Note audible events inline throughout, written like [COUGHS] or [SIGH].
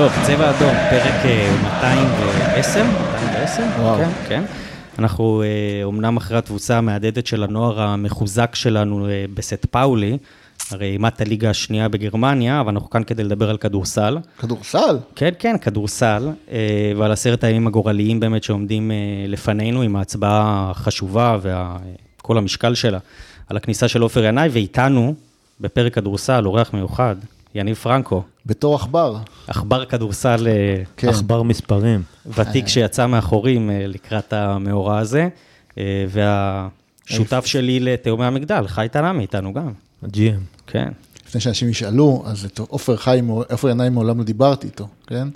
טוב, צבע אדום, פרק אה, 210? 210? וואו. כן, כן. אנחנו אה, אומנם אחרי התבוסה המהדהדת של הנוער המחוזק שלנו אה, בסט פאולי, הרי אימת הליגה השנייה בגרמניה, אבל אנחנו כאן כדי לדבר על כדורסל. כדורסל? כן, כן, כדורסל, אה, ועל עשרת הימים הגורליים באמת שעומדים אה, לפנינו עם ההצבעה החשובה וכל המשקל שלה על הכניסה של עופר ינאי, ואיתנו, בפרק כדורסל, אורח מיוחד, יניב פרנקו, בתור עכבר. עכבר כדורסל אה, כן. עכבר מספרים. ותיק שיצא מהחורים אה, לקראת המאורע הזה, אה, והשותף שלי לתאומי המגדל, חי תנעמי איתנו גם. ה-GM. כן. לפני שאנשים ישאלו, אז את עופר חיים, עופר ינאי מעולם לא דיברתי איתו, כן?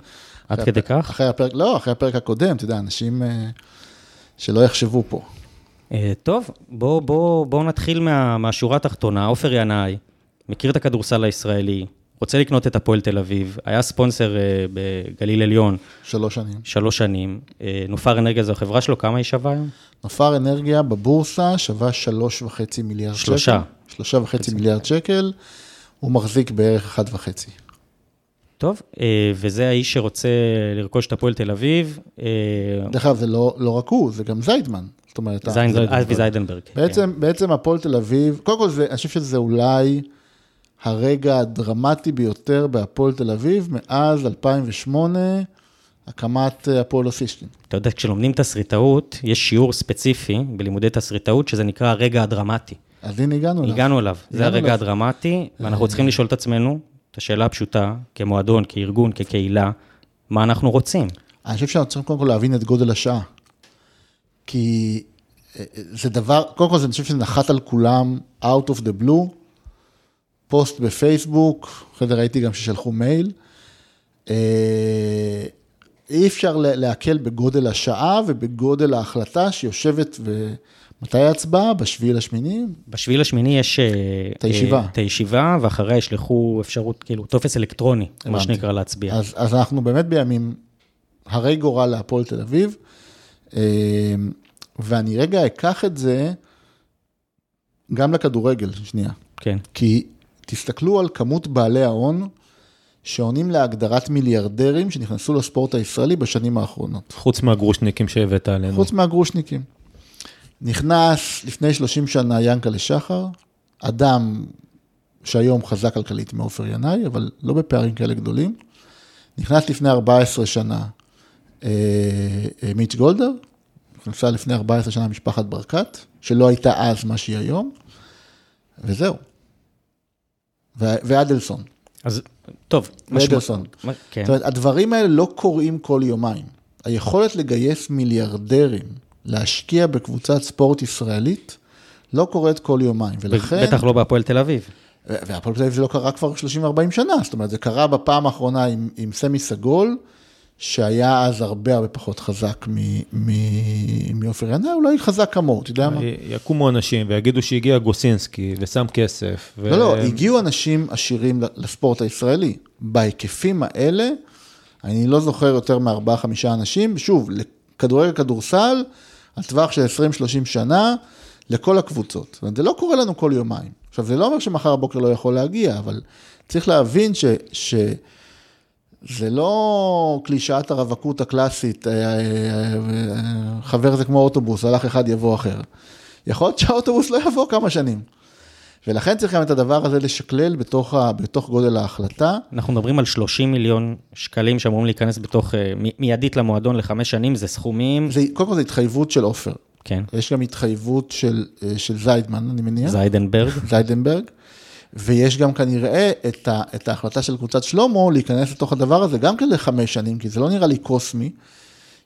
עד כדי הפ- כך? אחרי הפרק, לא, אחרי הפרק הקודם, אתה יודע, אנשים אה, שלא יחשבו פה. אה, טוב, בואו בוא, בוא נתחיל מה, מהשורה התחתונה. עופר ינאי, מכיר את הכדורסל הישראלי, רוצה לקנות את הפועל תל אביב, היה ספונסר אה, בגליל עליון שלוש שנים. שלוש שנים. אה, נופר אנרגיה זו החברה שלו, כמה היא שווה היום? נופר אנרגיה בבורסה שווה שלוש וחצי מיליארד שקל. שלושה. שלושה וחצי מיליארד שקל, הוא מחזיק בערך אחד וחצי. טוב, אה, וזה האיש שרוצה לרכוש את הפועל תל אביב. דרך אגב, זה לא, לא רק הוא, זה גם זיידמן. זאת אומרת, זיינדברג, זה- אבי זיידנברג. כן. בעצם, בעצם הפועל תל אביב, קודם כל זה, אני חושב שזה אולי הרגע הדרמטי ביותר בהפועל תל אביב מאז 2008, הקמת אה, הפועל אוסישקין. אתה יודע, כשלומדים תסריטאות, יש שיעור ספציפי בלימודי תסריטאות, שזה נקרא הרגע הדרמטי. אז הנה הגענו אליו. הגענו אליו, זה הרגע. הדרמטי, ואנחנו צריכים לשאול את עצמנו את השאלה הפשוטה, כמועדון, כארגון, כקהילה, מה אנחנו רוצים? אני חושב שאנחנו צריכים קודם כל להבין את גודל השעה. כי אה, אה, זה דבר, קודם כל אני חושב שזה נחת על כולם, out of the blue, פוסט בפייסבוק, אחרי זה ראיתי גם ששלחו מייל. אה, אי אפשר לה- להקל בגודל השעה ובגודל ההחלטה שיושבת, ומתי ההצבעה? בשביעי לשמיני? בשביעי לשמיני יש... אה, את הישיבה. אה, את הישיבה, ואחריה ישלחו אפשרות, כאילו, טופס אלקטרוני, מה הבנתי. שנקרא להצביע. אז, אז אנחנו באמת בימים הרי גורל להפועל תל אביב, ואני רגע אקח את זה גם לכדורגל, שנייה. כן. כי תסתכלו על כמות בעלי ההון שעונים להגדרת מיליארדרים שנכנסו לספורט הישראלי בשנים האחרונות. חוץ מהגרושניקים שהבאת עלינו. חוץ מהגרושניקים. נכנס לפני 30 שנה ינקלה שחר, אדם שהיום חזק כלכלית מעופר ינאי, אבל לא בפערים כאלה גדולים. נכנס לפני 14 שנה אה, אה, מיץ' גולדר, נכנסה לפני 14 שנה משפחת ברקת, שלא הייתה אז מה שהיא היום, וזהו. ואדלסון. אז, טוב. ואדלסון. משמע- כן. זאת אומרת, הדברים האלה לא קורים כל יומיים. היכולת לגייס מיליארדרים, להשקיע בקבוצת ספורט ישראלית, לא קורית כל יומיים, ולכן... בטח לא בהפועל תל אביב. והפועל תל אביב זה לא קרה כבר 30-40 שנה, זאת אומרת, זה קרה בפעם האחרונה עם, עם סמי סגול, שהיה אז הרבה הרבה פחות חזק מעופר ינאי, אולי חזק כמוהו, אתה יודע מה? יקומו אנשים ויגידו שהגיע גוסינסקי ושם כסף. ו- לא, לא, הגיעו אנשים עשירים לספורט הישראלי. בהיקפים האלה, אני לא זוכר יותר מארבעה, חמישה אנשים, שוב, לכדורגל, כדורסל, על טווח של 20-30 שנה, לכל הקבוצות. זאת אומרת, זה לא קורה לנו כל יומיים. עכשיו, זה לא אומר שמחר הבוקר לא יכול להגיע, אבל צריך להבין ש... ש... זה לא קלישאת הרווקות הקלאסית, אה, אה, אה, חבר זה כמו אוטובוס, הלך אחד יבוא אחר. יכול להיות שהאוטובוס לא יבוא כמה שנים. ולכן צריך גם את הדבר הזה לשקלל בתוך, ה, בתוך גודל ההחלטה. אנחנו מדברים על 30 מיליון שקלים שאמורים להיכנס בתוך, מיידית למועדון לחמש שנים, זה סכומים, זה, קודם כל זו התחייבות של עופר. כן, יש גם התחייבות של, של זיידמן, אני מניח, זיידנברג, זיידנברג, ויש גם כנראה את, ה, את ההחלטה של קבוצת שלמה להיכנס לתוך הדבר הזה גם כן לחמש שנים, כי זה לא נראה לי קוסמי.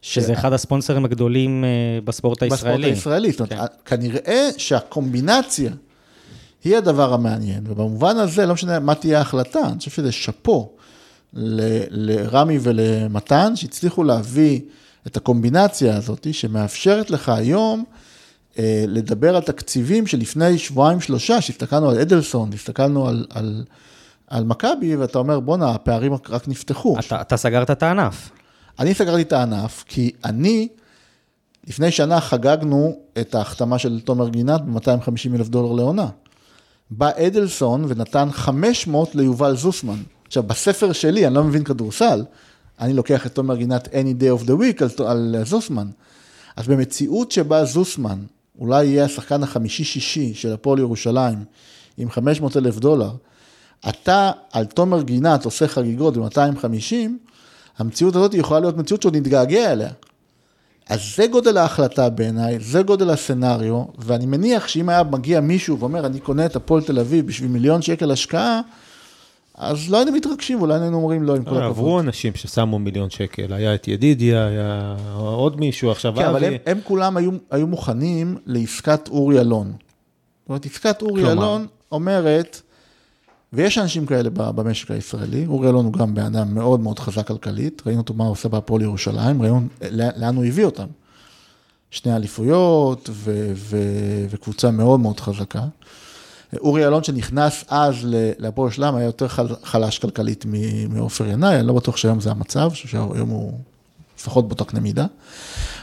שזה אחד הספונסרים הגדולים אה, בספורט בספורט הישראלי. הישראלי. זאת אומרת, כנראה שהקומבינציה היא הדבר המעניין, ובמובן הזה, לא משנה מה תהיה ההחלטה, אני חושב שזה שאפו לרמי ולמתן, שהצליחו להביא את הקומבינציה הזאת, שמאפשרת לך היום לדבר על תקציבים שלפני שבועיים שלושה, שהסתכלנו על אדלסון, הסתכלנו על, על, על מכבי, ואתה אומר, בואנה, הפערים רק, רק נפתחו. אתה, אתה סגרת את הענף. אני סגרתי את הענף, כי אני, לפני שנה חגגנו את ההחתמה של תומר גינת ב-250 אלף דולר לעונה. בא אדלסון ונתן 500 ליובל זוסמן. עכשיו, בספר שלי, אני לא מבין כדורסל, אני לוקח את תומר גינת any day of the week על, על זוסמן. אז במציאות שבה זוסמן אולי יהיה השחקן החמישי-שישי של הפועל ירושלים עם 500 אלף דולר, אתה על תומר גינת עושה חגיגות ב-250, המציאות הזאת יכולה להיות מציאות שעוד נתגעגע אליה. אז זה גודל ההחלטה בעיניי, זה גודל הסצנריו, ואני מניח שאם היה מגיע מישהו ואומר, אני קונה את הפועל תל אביב בשביל מיליון שקל השקעה, אז לא היינו מתרגשים, אולי היינו אומרים לא, עם כל הכבוד. עברו אנשים ששמו מיליון שקל, היה את ידידיה, היה עוד מישהו, עכשיו כן, אבל. הם, כולם היו, מוכנים לעסקת אורי אלון. זאת אומרת, עסקת אורי? אלון אומרת, ויש אנשים כאלה במשק הישראלי, אורי אלון הוא גם בן אדם מאוד מאוד חזק כלכלית, ראינו אותו מה הוא עושה בהפועל ירושלים, ראינו לאן הוא הביא אותם. שני אליפויות וקבוצה מאוד מאוד חזקה. אורי אלון שנכנס אז להפועל ירושלים היה יותר חל- חלש כלכלית מעופר ינאי, אני לא בטוח שהיום זה המצב, שהיום הוא לפחות באותה קנה מידה.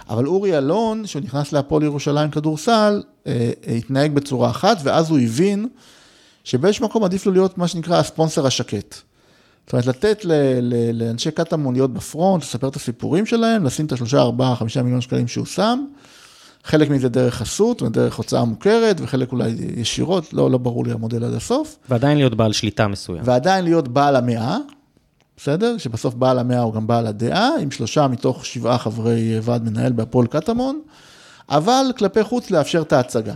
אבל אורי אלון, שהוא נכנס להפועל ירושלים כדורסל, אה, אה, התנהג בצורה אחת, ואז הוא הבין שבאיזשהו מקום עדיף לו להיות מה שנקרא הספונסר השקט. זאת אומרת, לתת לאנשי קטמון להיות בפרונט, לספר את הסיפורים שלהם, לשים את השלושה, ארבעה, חמישה מיליון שקלים שהוא שם, חלק מזה דרך חסות ודרך הוצאה מוכרת, וחלק אולי ישירות, לא, לא ברור לי המודל עד הסוף, ועדיין להיות בעל שליטה מסוים. ועדיין להיות בעל המאה, בסדר? שבסוף בעל המאה הוא גם בעל הדעה, עם שלושה מתוך שבעה חברי ועד מנהל בהפועל קטמון, אבל כלפי חוץ לאפשר את ההצגה.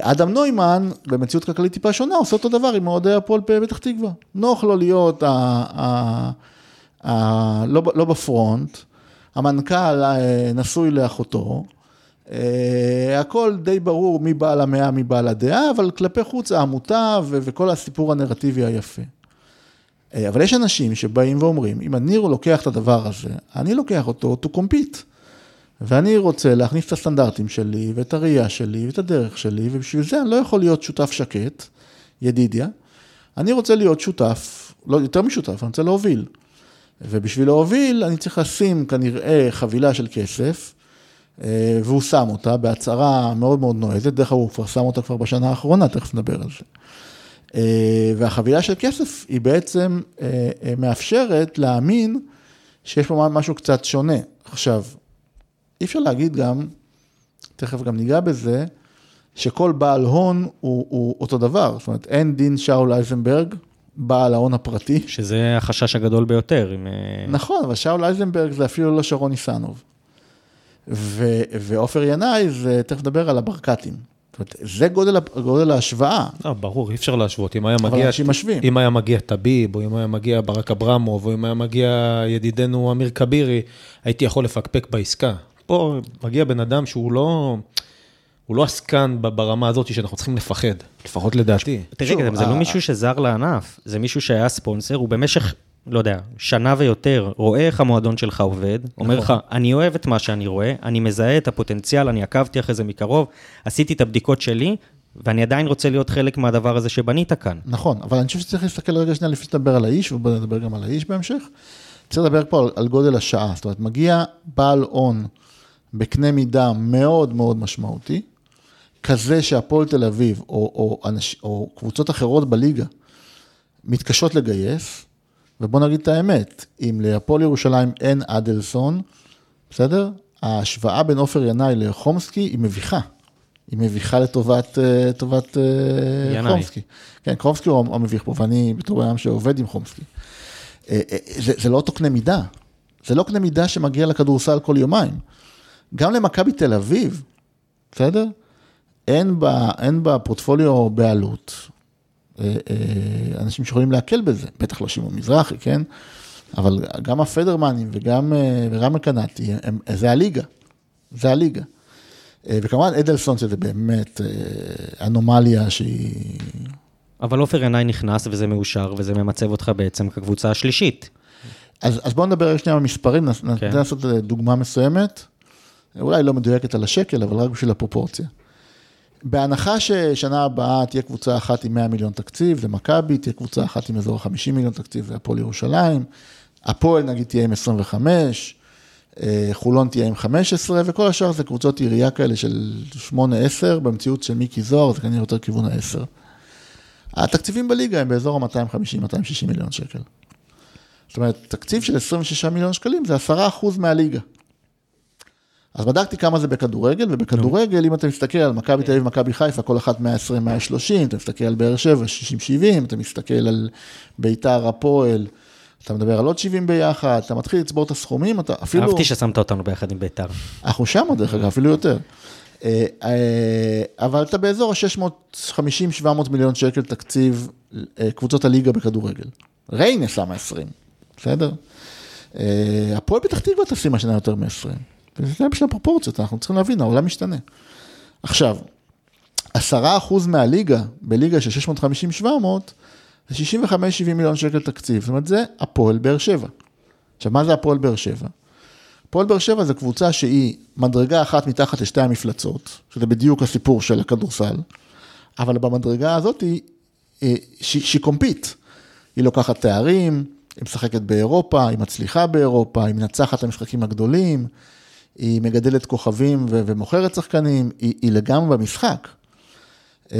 אדם נוימן, במציאות כלכלית טיפה שונה, עושה אותו דבר עם אוהדי הפועל פתח תקווה. נוח לו להיות ה, ה, ה, לא, לא בפרונט, המנכ"ל אה, נשוי לאחותו, הכל די ברור מי בעל המאה, מי בעל הדעה, אבל כלפי חוץ העמותה וכל הסיפור הנרטיבי היפה. אה, אבל יש אנשים שבאים ואומרים, אם אני לוקח את הדבר הזה, אני לוקח אותו to compete. ואני רוצה להכניס את הסטנדרטים שלי, ואת הראייה שלי, ואת הדרך שלי, ובשביל זה אני לא יכול להיות שותף שקט, ידידיה. אני רוצה להיות שותף, לא יותר משותף, אני רוצה להוביל. ובשביל להוביל, אני צריך לשים כנראה חבילה של כסף, אה, והוא שם אותה בהצהרה מאוד מאוד נועזת, דרך אגב הוא כבר שם אותה כבר בשנה האחרונה, תכף נדבר על זה. אה, והחבילה של כסף היא בעצם אה, אה, מאפשרת להאמין שיש פה משהו קצת שונה. עכשיו, אי אפשר להגיד גם, תכף גם ניגע בזה, שכל בעל הון הוא, הוא אותו דבר. זאת אומרת, אין דין שאול אייזנברג, בעל ההון הפרטי. שזה החשש הגדול ביותר. עם, אה, נכון, אבל שאול אייזנברג זה אפילו לא שרון ניסנוב. ו- ועופר ינאי זה, תכף נדבר על הברקתים. זאת אומרת, זה גודל, גודל ההשוואה. לא, ברור, אי אפשר להשוות. אם היה אבל מגיע... אנשים משווים. אם היה מגיע טביב, או אם היה מגיע ברק אברמוב, או אם היה מגיע ידידנו אמיר כבירי, הייתי יכול לפקפק בעסקה. פה מגיע בן אדם שהוא לא... הוא לא עסקן ברמה הזאת שאנחנו צריכים לפחד, לפחות לדעתי. תראה, זה לא מישהו שזר לענף, זה מישהו שהיה ספונסר, הוא במשך, לא יודע, שנה ויותר, רואה איך המועדון שלך עובד, אומר לך, אני אוהב את מה שאני רואה, אני מזהה את הפוטנציאל, אני עקבתי אחרי זה מקרוב, עשיתי את הבדיקות שלי, ואני עדיין רוצה להיות חלק מהדבר הזה שבנית כאן. נכון, אבל אני חושב שצריך להסתכל רגע שנייה לפני שתדבר על האיש, ובוא נדבר גם על האיש בהמשך. צריך לדבר פה על, על גודל השעה, זאת אומרת, מגיע בעל הון בקנה מידה מאוד מאוד משמעותי, כזה שהפועל תל אביב, או, או, אנש, או קבוצות אחרות בליגה, מתקשות לגייס, ובוא נגיד את האמת, אם להפועל ירושלים אין אדלסון, בסדר? ההשוואה בין עופר ינאי לחומסקי היא מביכה. היא מביכה לטובת אה, טובת, אה. חומסקי. כן, חומסקי הוא המביך פה, ואני בתור אדם שעובד עם חומסקי. אה, זה, זה לא אותו קנה מידה. זה לא קנה מידה שמגיע לכדורסל כל יומיים. גם למכבי תל אביב, בסדר? אין בה, אין בה פורטפוליו בעלות. אה, אה, אנשים שיכולים להקל בזה, בטח לא שמעון מזרחי, כן? אבל גם הפדרמנים וגם אה, ורמי קנטי, זה הליגה. זה הליגה. וכמובן אדלסון, שזה באמת אנומליה שהיא... אבל עופר ינאי נכנס וזה מאושר, וזה ממצב אותך בעצם כקבוצה השלישית. אז, אז בואו נדבר שנייה על המספרים, כן. ננסה לעשות דוגמה מסוימת, אולי לא מדויקת על השקל, אבל רק בשביל הפרופורציה. בהנחה ששנה הבאה תהיה קבוצה אחת עם 100 מיליון תקציב, זה מכבי, תהיה קבוצה אחת עם אזור ה-50 מיליון תקציב, זה הפועל ירושלים, הפועל נגיד תהיה עם 25, אה, חולון תהיה עם 15, וכל השאר זה קבוצות עירייה כאלה של 8-10, במציאות של מיקי זוהר זה כנראה יותר כיוון ה-10. התקציבים בליגה הם באזור ה-250-260 מיליון שקל. זאת אומרת, תקציב של 26 מיליון שקלים זה 10 אחוז מהליגה. אז בדקתי כמה זה בכדורגל, ובכדורגל, אם אתה מסתכל על מכבי תל אביב ומכבי חיפה, כל אחת 120, 130, אתה מסתכל על באר שבע, 60, 70, אתה מסתכל על ביתר, הפועל, אתה מדבר על עוד 70 ביחד, אתה מתחיל לצבור את הסכומים, אתה אפילו... אהבתי ששמת אותנו ביחד עם ביתר. אנחנו שם, דרך אגב, אפילו יותר. אה, אה, אבל אתה באזור ה-650-700 מיליון שקל תקציב אה, קבוצות הליגה בכדורגל. ריינה שמה 20, בסדר? הפועל פתח תקווה תשים השנה יותר מ-20. זה בשביל הפרופורציות, אנחנו צריכים להבין, העולם משתנה. עכשיו, 10% מהליגה, בליגה של 650-700, זה 65-70 מיליון שקל תקציב. זאת אומרת, זה הפועל באר שבע. עכשיו, מה זה הפועל באר שבע? הפועל באר שבע זה קבוצה שהיא מדרגה אחת מתחת לשתי המפלצות, שזה בדיוק הסיפור של הכדורסל, אבל במדרגה הזאת היא, אה, שהיא קומפיט. היא לוקחת תארים, היא משחקת באירופה, היא מצליחה באירופה, היא מנצחת את המשחקים הגדולים, היא מגדלת כוכבים ו- ומוכרת שחקנים, היא, היא לגמרי במשחק. אה,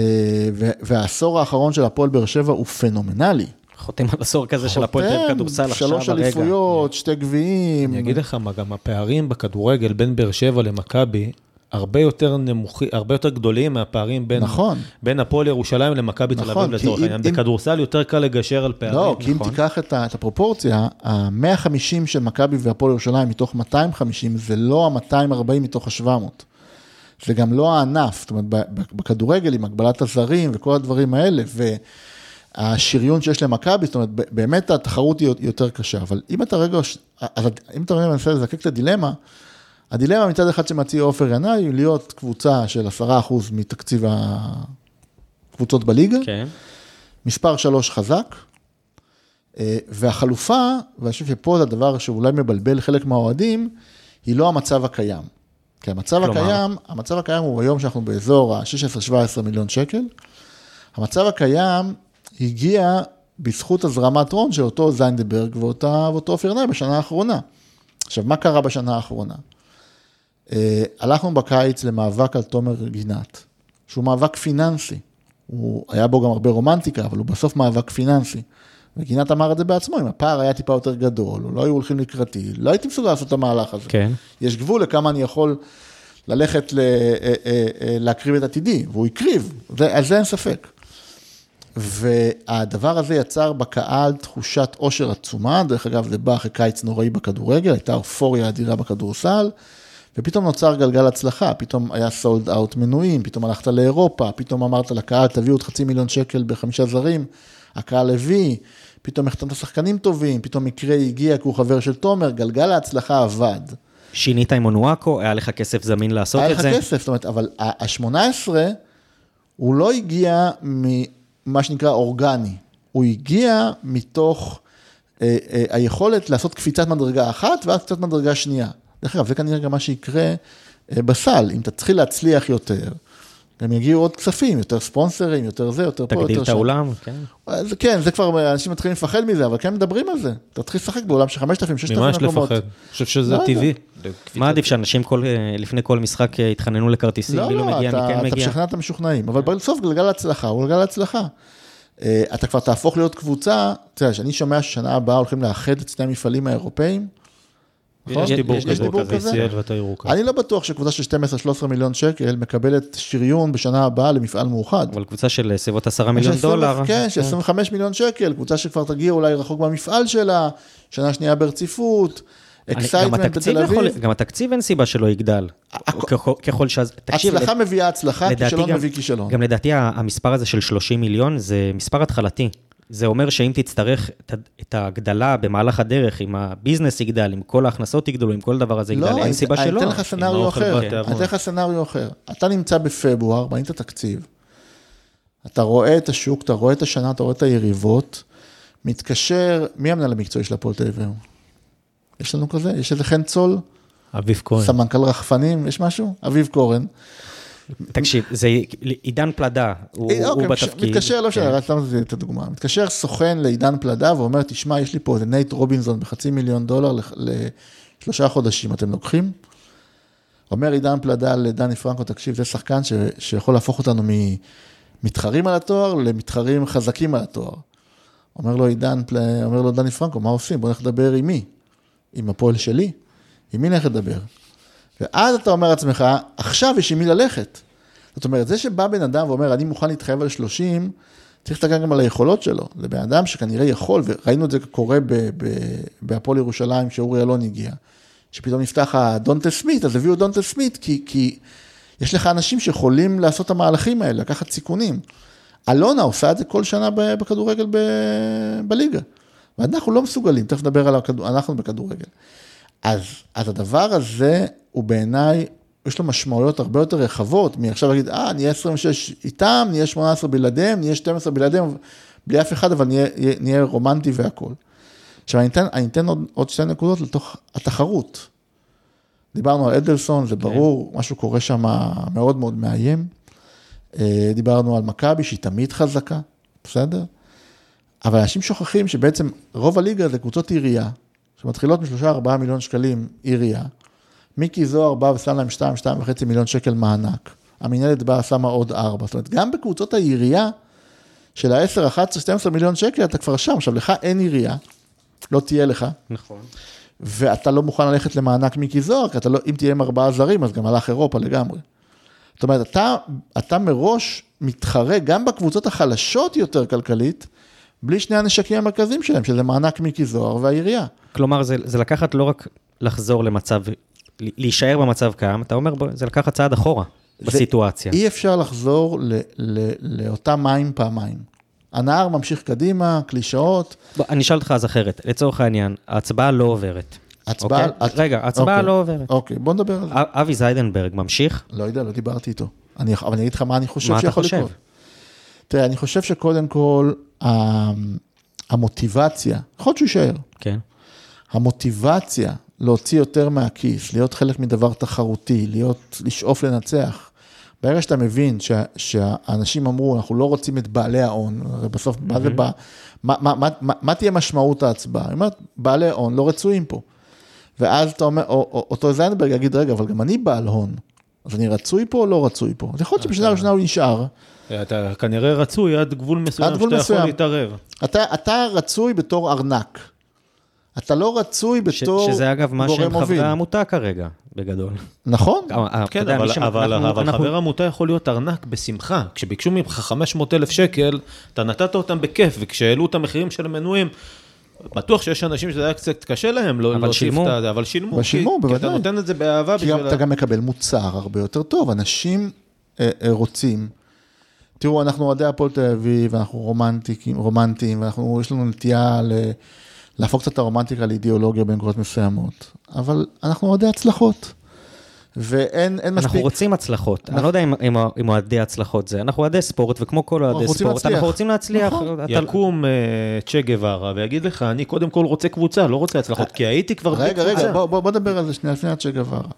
והעשור האחרון של הפועל באר שבע הוא פנומנלי. חותם על עשור כזה של הפועל תל אביב כדורסל עכשיו הרגע. שלוש אליפויות, שתי גביעים. אני אגיד לך מה, גם הפערים בכדורגל בין באר שבע למכבי, הרבה יותר נמוכים, הרבה יותר גדולים מהפערים בין, נכון. בין הפועל ירושלים למכבי נכון, תל אביב לצורך העניין. בכדורסל יותר קל לגשר על פערים. לא, כי נכון. אם תיקח את, את הפרופורציה, ה-150 של מכבי והפועל ירושלים מתוך 250, זה לא ה-240 מתוך ה-700. זה גם לא הענף, זאת אומרת, בכדורגל עם הגבלת הזרים וכל הדברים האלה, והשריון שיש למכבי, זאת אומרת, באמת התחרות היא יותר קשה, אבל אם אתה רגע, אם אתה רגע מנסה לזקק את הדילמה, הדילמה מצד אחד שמציע עופר ינאי, היא להיות קבוצה של 10% מתקציב הקבוצות בליגה, כן. מספר 3 חזק, אה, והחלופה, ואני חושב שפה זה הדבר שאולי מבלבל חלק מהאוהדים, היא לא המצב הקיים. כי המצב כלומר... הקיים, המצב הקיים הוא היום שאנחנו באזור ה-16-17 מיליון שקל. המצב הקיים הגיע בזכות הזרמת הון של אותו זיינדברג ואותו עופר ינאי בשנה האחרונה. עכשיו, מה קרה בשנה האחרונה? אה, הלכנו בקיץ למאבק על תומר גינת, שהוא מאבק פיננסי. הוא, היה בו גם הרבה רומנטיקה, אבל הוא בסוף מאבק פיננסי. וגינת אמר את זה בעצמו, אם הפער היה טיפה יותר גדול, או לא היו הולכים לקראתי, לא הייתי מסוגל לעשות את המהלך הזה. כן. יש גבול לכמה אני יכול ללכת ל, אה, אה, להקריב את עתידי, והוא הקריב, על זה אין ספק. והדבר הזה יצר בקהל תחושת עושר עצומה, דרך אגב, זה בא אחרי קיץ נוראי בכדורגל, הייתה אופוריה אדירה בכדורסל. ופתאום נוצר גלגל הצלחה, פתאום היה סולד אאוט מנויים, פתאום הלכת לאירופה, פתאום אמרת לקהל, תביאו עוד חצי מיליון שקל בחמישה זרים, הקהל הביא, פתאום החתמת שחקנים טובים, פתאום מקרה הגיע כי הוא חבר של תומר, גלגל ההצלחה עבד. שינית עם אונואקו, היה לך כסף זמין לעשות את זה? היה לך כסף, זאת אומרת, אבל ה-18, הוא לא הגיע ממה שנקרא אורגני, הוא הגיע מתוך אה, אה, היכולת לעשות קפיצת מדרגה אחת ואז קפיצת מדרגה שנייה. דרך אגב, זה כנראה גם מה שיקרה אה, בסל, אם תתחיל להצליח יותר, גם יגיעו עוד כספים, יותר ספונסרים, יותר זה, יותר פה, יותר שם. תגדיל את האולם, כן. זה, כן, זה כבר, אנשים מתחילים לפחד מזה, אבל כן מדברים על זה. אתה תתחיל לשחק באולם של 5,000, 6,000 מקומות. ממה יש לפחד? אני חושב שזה לא טבעי. מה עדיף, שאנשים אה, לפני כל משחק אה, יתחננו לכרטיסים, לא, לא, מגיע, אתה, כן אתה משכנע את המשוכנעים, אבל בסוף גלגל הצלחה הוא גלגל הצלחה. אתה כבר תהפוך להיות קבוצה, אתה יודע, כשאני שומע ששנה הבאה הולכים לאחד את שני המפעלים האירופאים? יש דיבור כזה, ישראל ואתה ירוקה. אני לא בטוח שקבוצה של 12-13 מיליון שקל מקבלת שריון בשנה הבאה למפעל מאוחד. אבל קבוצה של סביבות 10 מיליון דולר. כן, של 25 מיליון שקל, קבוצה שכבר תגיע אולי רחוק במפעל שלה, שנה שנייה ברציפות. excitement בתל אביב. גם התקציב אין סיבה שלא יגדל. ככל ש... הצלחה מביאה הצלחה, כישלון מביא כישלון. גם לדעתי המספר הזה של 30 מיליון זה מספר התחלתי. זה אומר שאם תצטרך את ההגדלה במהלך הדרך, אם ה business יגדל, אם כל ההכנסות יגדלו, אם כל דבר הזה יגדל, לא, אין סיבה שלא. לא, אני אתן לך scenario אחר, אני אתן לך scenario אחר. אתה נמצא בפברואר, בנית תקציב, אתה רואה את השוק, אתה רואה את השנה, אתה רואה את היריבות, מתקשר, מי המנהל המקצועי של הפועל תל אביב? יש לנו כזה? יש איזה חן צול? אביב כהן. סמנכ"ל רחפנים, יש משהו? אביב קורן. תקשיב, זה עידן פלדה, הוא אה, אוקיי, בתפקיד. מתקשר, לא משנה, רק סתם את הדוגמה. מתקשר סוכן לעידן פלדה ואומר, תשמע, יש לי פה איזה נייט רובינזון בחצי מיליון דולר לשלושה חודשים, אתם לוקחים? אומר עידן פלדה לדני פרנקו, תקשיב, זה שחקן שיכול להפוך אותנו ממתחרים על התואר למתחרים חזקים על התואר. אומר לו עידן, פל- אומר לו דני פרנקו, מה עושים? בוא נלך לדבר עם מי? עם הפועל שלי? עם מי נלך לדבר? ואז אתה אומר לעצמך, עכשיו יש עם מי ללכת. זאת אומרת, זה שבא בן אדם ואומר, אני מוכן להתחייב על 30, צריך להסתכל גם על היכולות שלו. זה בן אדם שכנראה יכול, וראינו את זה קורה בהפועל ירושלים, שאורי אלון הגיע, שפתאום נפתח הדונטה סמית, אז הביאו דונטה סמית, כי, כי יש לך אנשים שיכולים לעשות את המהלכים האלה, לקחת סיכונים. אלונה עושה את זה כל שנה בכדורגל ב- בליגה. ואנחנו לא מסוגלים, תכף נדבר על הכדור, אנחנו בכדורגל. אז, אז הדבר הזה הוא בעיניי, יש לו משמעויות הרבה יותר רחבות, מעכשיו להגיד, אה, נהיה 26 איתם, נהיה 18 בלעדיהם, נהיה 12 בלעדיהם, בלי אף אחד, אבל נהיה, נהיה רומנטי והכול. עכשיו, אני אתן, אני אתן עוד, עוד שתי נקודות לתוך התחרות. דיברנו על אדלסון, זה ברור, משהו קורה שם מאוד מאוד מאיים. אה, דיברנו על מכבי, שהיא תמיד חזקה, בסדר? אבל אנשים שוכחים שבעצם רוב הליגה זה קבוצות עירייה, שמתחילות משלושה ארבעה מיליון שקלים עירייה. מיקי זוהר בא ושם להם שתיים, שתיים וחצי מיליון שקל מענק. המינהלת באה, שמה עוד ארבע. זאת אומרת, גם בקבוצות העירייה של ה-10, 11, 12 מיליון שקל, אתה כבר שם. עכשיו, לך אין עירייה, לא תהיה לך, נכון. ואתה לא מוכן ללכת למענק מיקי זוהר, כי אתה לא, אם תהיה עם ארבעה זרים, אז גם הלך אירופה לגמרי. זאת אומרת, אתה, אתה מראש מתחרה גם בקבוצות החלשות יותר כלכלית, בלי שני הנשקים המרכזיים שלהם, שזה מענק מיקי זוהר והעירייה. כלומר, זה, זה לקחת לא רק לחזור למצב, להישאר במצב קיים, אתה אומר, זה לקחת צעד אחורה בסיטואציה. אי אפשר לחזור ל, ל, לאותם מים פעמיים. הנהר ממשיך קדימה, קלישאות. בוא, אני אשאל אותך אז אחרת, לצורך העניין, ההצבעה לא עוברת. הצבעה... אוקיי? את- רגע, ההצבעה אוקיי, לא עוברת. אוקיי, בוא נדבר על זה. אבי זיידנברג ממשיך? לא יודע, לא דיברתי איתו. אני, אבל אני אגיד לך מה אני חושב מה אתה שיכול חושב? לקרות. תראה, אני חושב שקודם כל, המוטיבציה, יכול להיות שהוא יישאר, כן. המוטיבציה להוציא יותר מהכיס, להיות חלק מדבר תחרותי, להיות, לשאוף לנצח. ברגע שאתה מבין שה, שהאנשים אמרו, אנחנו לא רוצים את בעלי ההון, הרי בסוף, מה זה בא, מה, מה, מה, מה, מה תהיה משמעות ההצבעה? היא אומרת, בעלי הון לא רצויים פה. ואז אתה אומר, או, או, אותו זיינברג יגיד, רגע, אבל גם אני בעל הון, אז אני רצוי פה או לא רצוי פה? אז יכול להיות שבשנה הראשונה הוא נשאר. אתה כנראה רצוי עד גבול מסוים עד גבול שאתה יכול מסוים. להתערב. אתה, אתה רצוי בתור ארנק. אתה לא רצוי בתור שזה אגב מה גורם שהם מוביל. חברי העמותה כרגע, בגדול. נכון? אה, כן, אבל, מי שמ- אבל, אנחנו- אבל אנחנו- חבר עמותה יכול להיות ארנק בשמחה. כשביקשו ממך 500 אלף שקל, אתה נתת אותם בכיף, וכשהעלו את המחירים של המנויים, בטוח שיש אנשים שזה היה קצת קשה להם לא אבל להוסיף שילמו. את זה, אבל שילמו. אבל שילמו, כי, כי בוודאי. אתה נותן את זה באהבה כי. אתה גם מקבל מוצר הרבה יותר טוב. אנשים אה, אה, רוצים, תראו, אנחנו אוהדי הפועל תל אביב, אנחנו רומנטיקים, רומנטיים, ואנחנו, יש לנו נטייה ל... להפוך קצת את הרומנטיקה לאידיאולוגיה בנקודות מסוימות, אבל אנחנו אוהדי הצלחות. ואין אין מספיק... אנחנו רוצים הצלחות. אני לא יודע אם- אם אם אוהדי הצלחות זה. אנחנו אוהדי ספורט, וכמו כל אוהדי רוצים ספורט, להצליח. אנחנו רוצים להצליח. נכון. אתה- יקום אה, צ'ה גווארה ויגיד לך, אני קודם כל רוצה קבוצה, לא רוצה הצלחות, כי הייתי כבר רגע, רגע. בוא, בוא, בוא נדבר על זה שנייה לפני הצ'ה גווארה.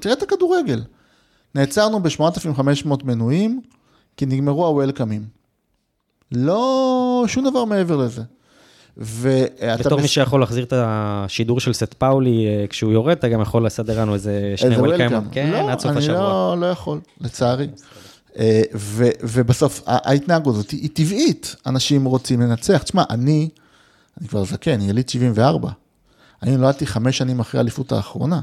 תראה את הכדורגל. נעצרנו ב-8,500 מנויים, כי נגמרו הוולקאמים. לא, שום דבר מעבר לזה. ואתה... בתור מס- מי שיכול להחזיר את השידור של סט פאולי אה, כשהוא יורד, אתה גם יכול לסדר לנו איזה שני וולקאם. כן, לא, עד סוף אני השבוע. לא, לא יכול, לצערי. אה, ו- ובסוף, ההתנהגות הזאת היא טבעית, אנשים רוצים לנצח. תשמע, אני, אני כבר זקן, אני יליד 74. אני נולדתי חמש שנים אחרי האליפות האחרונה.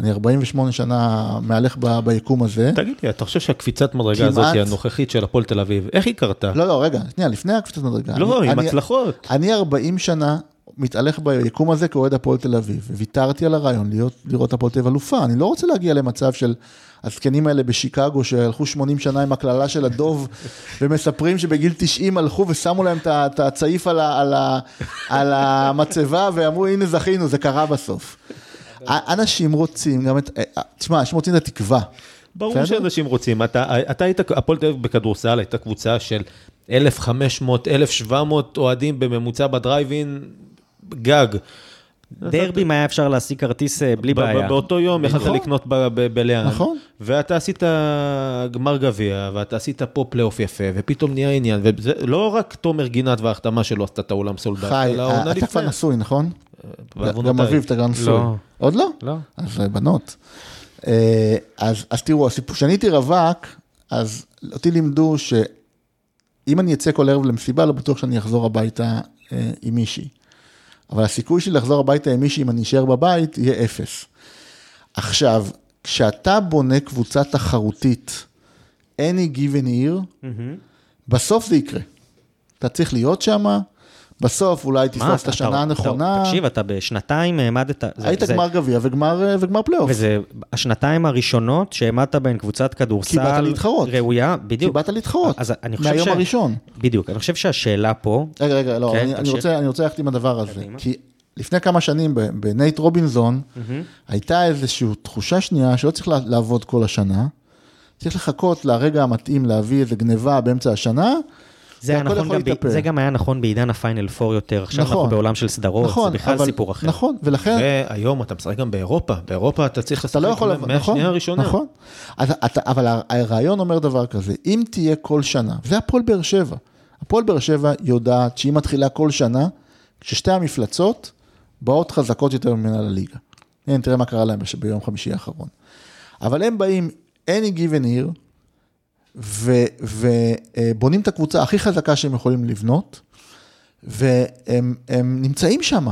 אני 48 שנה מהלך ב- ביקום הזה. תגיד לי, אתה חושב שהקפיצת מדרגה כמעט. הזאת הנוכחית של הפועל תל אביב, איך היא קרתה? לא, לא, רגע, שנייה, לפני הקפיצת מדרגה. לא, אני- עם אני- הצלחות. אני 40 שנה מתהלך ביקום הזה כאוהד הפועל תל אביב, וויתרתי על הרעיון להיות, לראות הפועל תל אביב אלופה. אני לא רוצה להגיע למצב של הזקנים האלה בשיקגו, שהלכו 80 שנה עם הקללה של הדוב, [LAUGHS] ומספרים שבגיל 90 הלכו ושמו להם את הצעיף על, ה- על, ה- על המצבה, ואמרו, הנה זכינו, זה קרה בסוף. אנשים רוצים גם את, תשמע, אנשים רוצים את התקווה. ברור? שאנשים רוצים, אתה, אתה היית, הפועל תל אביב בכדורסל הייתה קבוצה של 1,500, 1,700 אוהדים בממוצע בדרייב אין, גג. דרבי, מה היה אפשר להשיג כרטיס אה, בלי בעיה. באותו יום יכלת. לקנות ב- ב- בליאן. נכון. ואתה עשית גמר גביע, ואתה עשית פה פלייאוף יפה, ופתאום נהיה עניין. וזה לא רק תומר גינת וההחתמה שלו עשתה את האולם סולדן, חי, אלא העונה אתה כבר לפני. נשוי, נכון? גם אביב, אתה גם נשוי. לא. עוד לא? לא. אז אה, בנות. אה, אז, אז תראו, הסיפור, כשאני הייתי רווק, אז אותי לימדו שאם אני אצא כל ערב למסיבה, לא בטוח שאני אחזור הביתה אה, עם מישהי. אבל הסיכוי שלי לחזור הביתה עם מישהי, אם אני אשאר בבית, יהיה אפס. עכשיו, כשאתה בונה קבוצה תחרותית, any given year, בסוף זה יקרה. אתה צריך להיות שם, בסוף אולי תתפוס את השנה אתה- הנכונה. תקשיב, אתה בשנתיים העמדת... היית זה- גמר גביע וגמר, אה, וגמר פלייאוף. וזה השנתיים הראשונות שהעמדת בהן קבוצת כדורסל... כי באת להתחרות. ראויה, בדיוק. כי באת להתחרות, אז אני חושב מהיום ש- הראשון. בדיוק, אני חושב שהשאלה פה... רגע, רגע, לא, כן, אני. רוצה, אני רוצה ללכת עם הדבר הזה. קדימה. כי לפני כמה שנים בנייט רובינזון, הייתה איזושהי תחושה שנייה שלא צריך לעבוד כל השנה, צריך לחכות לרגע המתאים להביא איזה גניבה באמצע השנה, זה, נכון יכול גם ב- להתהפך. זה גם היה נכון בעידן הפיינל 4 יותר. עכשיו אנחנו נכון. בעולם של סדרות, זה בכלל אבל- סיפור אחר. נכון, ולכן... והיום אתה משחק גם באירופה, באירופה אתה צריך אתה לא יכול, לבוא נכון, מהשנייה הראשונה. נכון. אז אתה, אבל הרעיון אומר דבר כזה, אם תהיה כל שנה, זה הפועל באר שבע. הפועל באר שבע יודעת שהיא מתחילה כל שנה, כששתי המפלצות באות חזקות יותר ממנה לליגה. הנה, תראה מה קרה להם ביום חמישי האחרון. אבל הם באים any given year, ובונים את הקבוצה הכי חזקה שהם יכולים לבנות, והם הם נמצאים שם.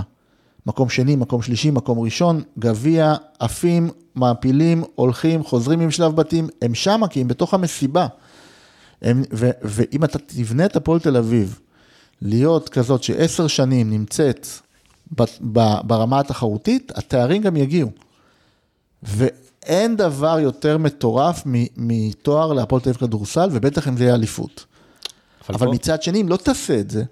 מקום שני, מקום שלישי, מקום ראשון, גביע, עפים, מעפילים, הולכים, חוזרים עם שלב בתים, הם שמה כי הם בתוך המסיבה. הם, ו, ואם אתה תבנה את הפועל תל אביב, להיות כזאת שעשר שנים נמצאת ב, ב, ברמה התחרותית, התארים גם יגיעו. ואין דבר יותר מטורף מתואר להפועל תל אביב כדורסל, ובטח אם זה יהיה אליפות. אבל פה- מצד שני, אם לא תעשה את זה,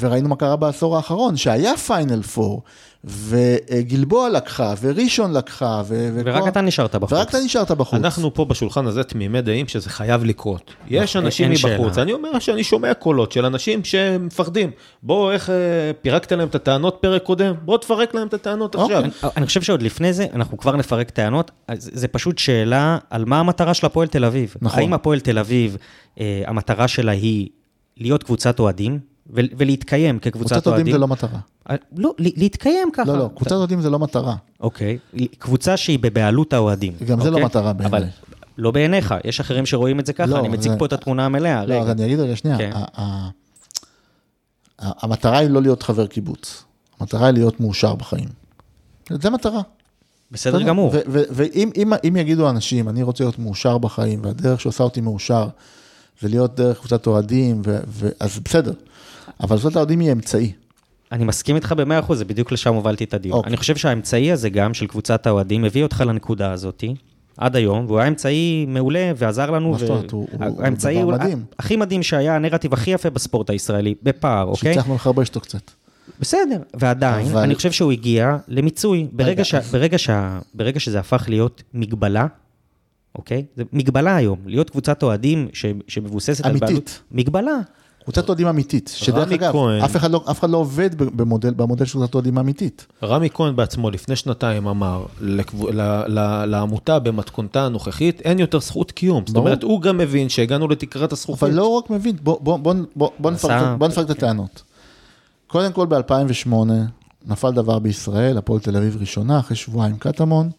וראינו מה קרה בעשור האחרון, שהיה פיינל פור, וגלבוע לקחה, וראשון לקחה, ו... ורק אתה נשארת בחוץ. ורק אתה נשארת בחוץ. אנחנו פה בשולחן הזה תמימי דעים שזה חייב לקרות. יש נכון, אנשים אין מבחוץ, שאלה. אני אומר שאני שומע קולות של אנשים שמפחדים. בואו, איך אה, פירקת להם את הטענות פרק קודם? בואו תפרק להם את הטענות אוקיי. עכשיו. אני, אני חושב שעוד לפני זה, אנחנו כבר נפרק טענות, זה פשוט שאלה על מה המטרה של הפועל תל אביב. נכון. האם הפועל תל אביב, אה, המטרה שלה היא להיות קבוצת אוהדים, ולהתקיים כקבוצת קבוצת אוהדים? אוהדים זה לא מטרה. אה, לא, להתקיים ככה. לא, לא, קבוצת אוהדים זה לא מטרה. אוקיי, קבוצה שהיא בבעלות האוהדים. גם זה לא אוקיי? מטרה בעיניי. אבל לא בעיניך, יש אחרים שרואים את זה ככה, לא, אני מציג פה את התמונה המלאה. לא. אז אני אגיד רגע, שנייה. כן. המטרה היא לא להיות חבר קיבוץ. המטרה היא להיות מאושר בחיים. זה מטרה. בסדר גמור. ואם אם- אם יגידו אנשים, אני רוצה להיות מאושר בחיים, והדרך שעושה אותי מאושר, זה להיות דרך קבוצת אוהדים, אז בסדר. אבל קבוצת האוהדים היא אמצעי. אני מסכים איתך במאה אחוז, זה בדיוק לשם הובלתי את הדיון. אוקיי. אני חושב שהאמצעי הזה גם, של קבוצת האוהדים, הביא אותך לנקודה הזאתי, עד היום, והוא היה אמצעי מעולה ועזר לנו. מה זאת אומרת? הוא- האמצעי דבר מדהים. הכי מדהים שהיה, הנרטיב הכי יפה בספורט הישראלי, בפער, אוקיי? שהצלחנו לחרבש אותו קצת. בסדר, ועדיין, אבל- אני חושב שהוא הגיע למיצוי. ברגע, רגע, ש... ברגע, ש... ברגע שזה הפך להיות מגבלה, אוקיי? זה מגבלה היום, להיות קבוצת אוהדים ש... שמבוססת על אמיתית. בעלות. מגבלה. קבוצת אוהדים אמיתית, שדרך אגב, כהן. אף אחד לא- אף אחד לא עובד במודל במודל של קבוצת אוהדים אמיתית. רמי כהן בעצמו לפני שנתיים אמר לקב... ל... ל... לעמותה במתכונתה הנוכחית אין יותר זכות קיום. זאת ברור. אומרת, הוא גם מבין שהגענו לתקרת הזכוכית. אבל לא רק מבין, בוא, בוא, בוא, בוא, בוא, נפרק, בוא נפרק את הטענות. קודם כל ב-2008 נפל דבר בישראל, הפועל תל אביב ראשונה, אחרי שבועיים קטמון,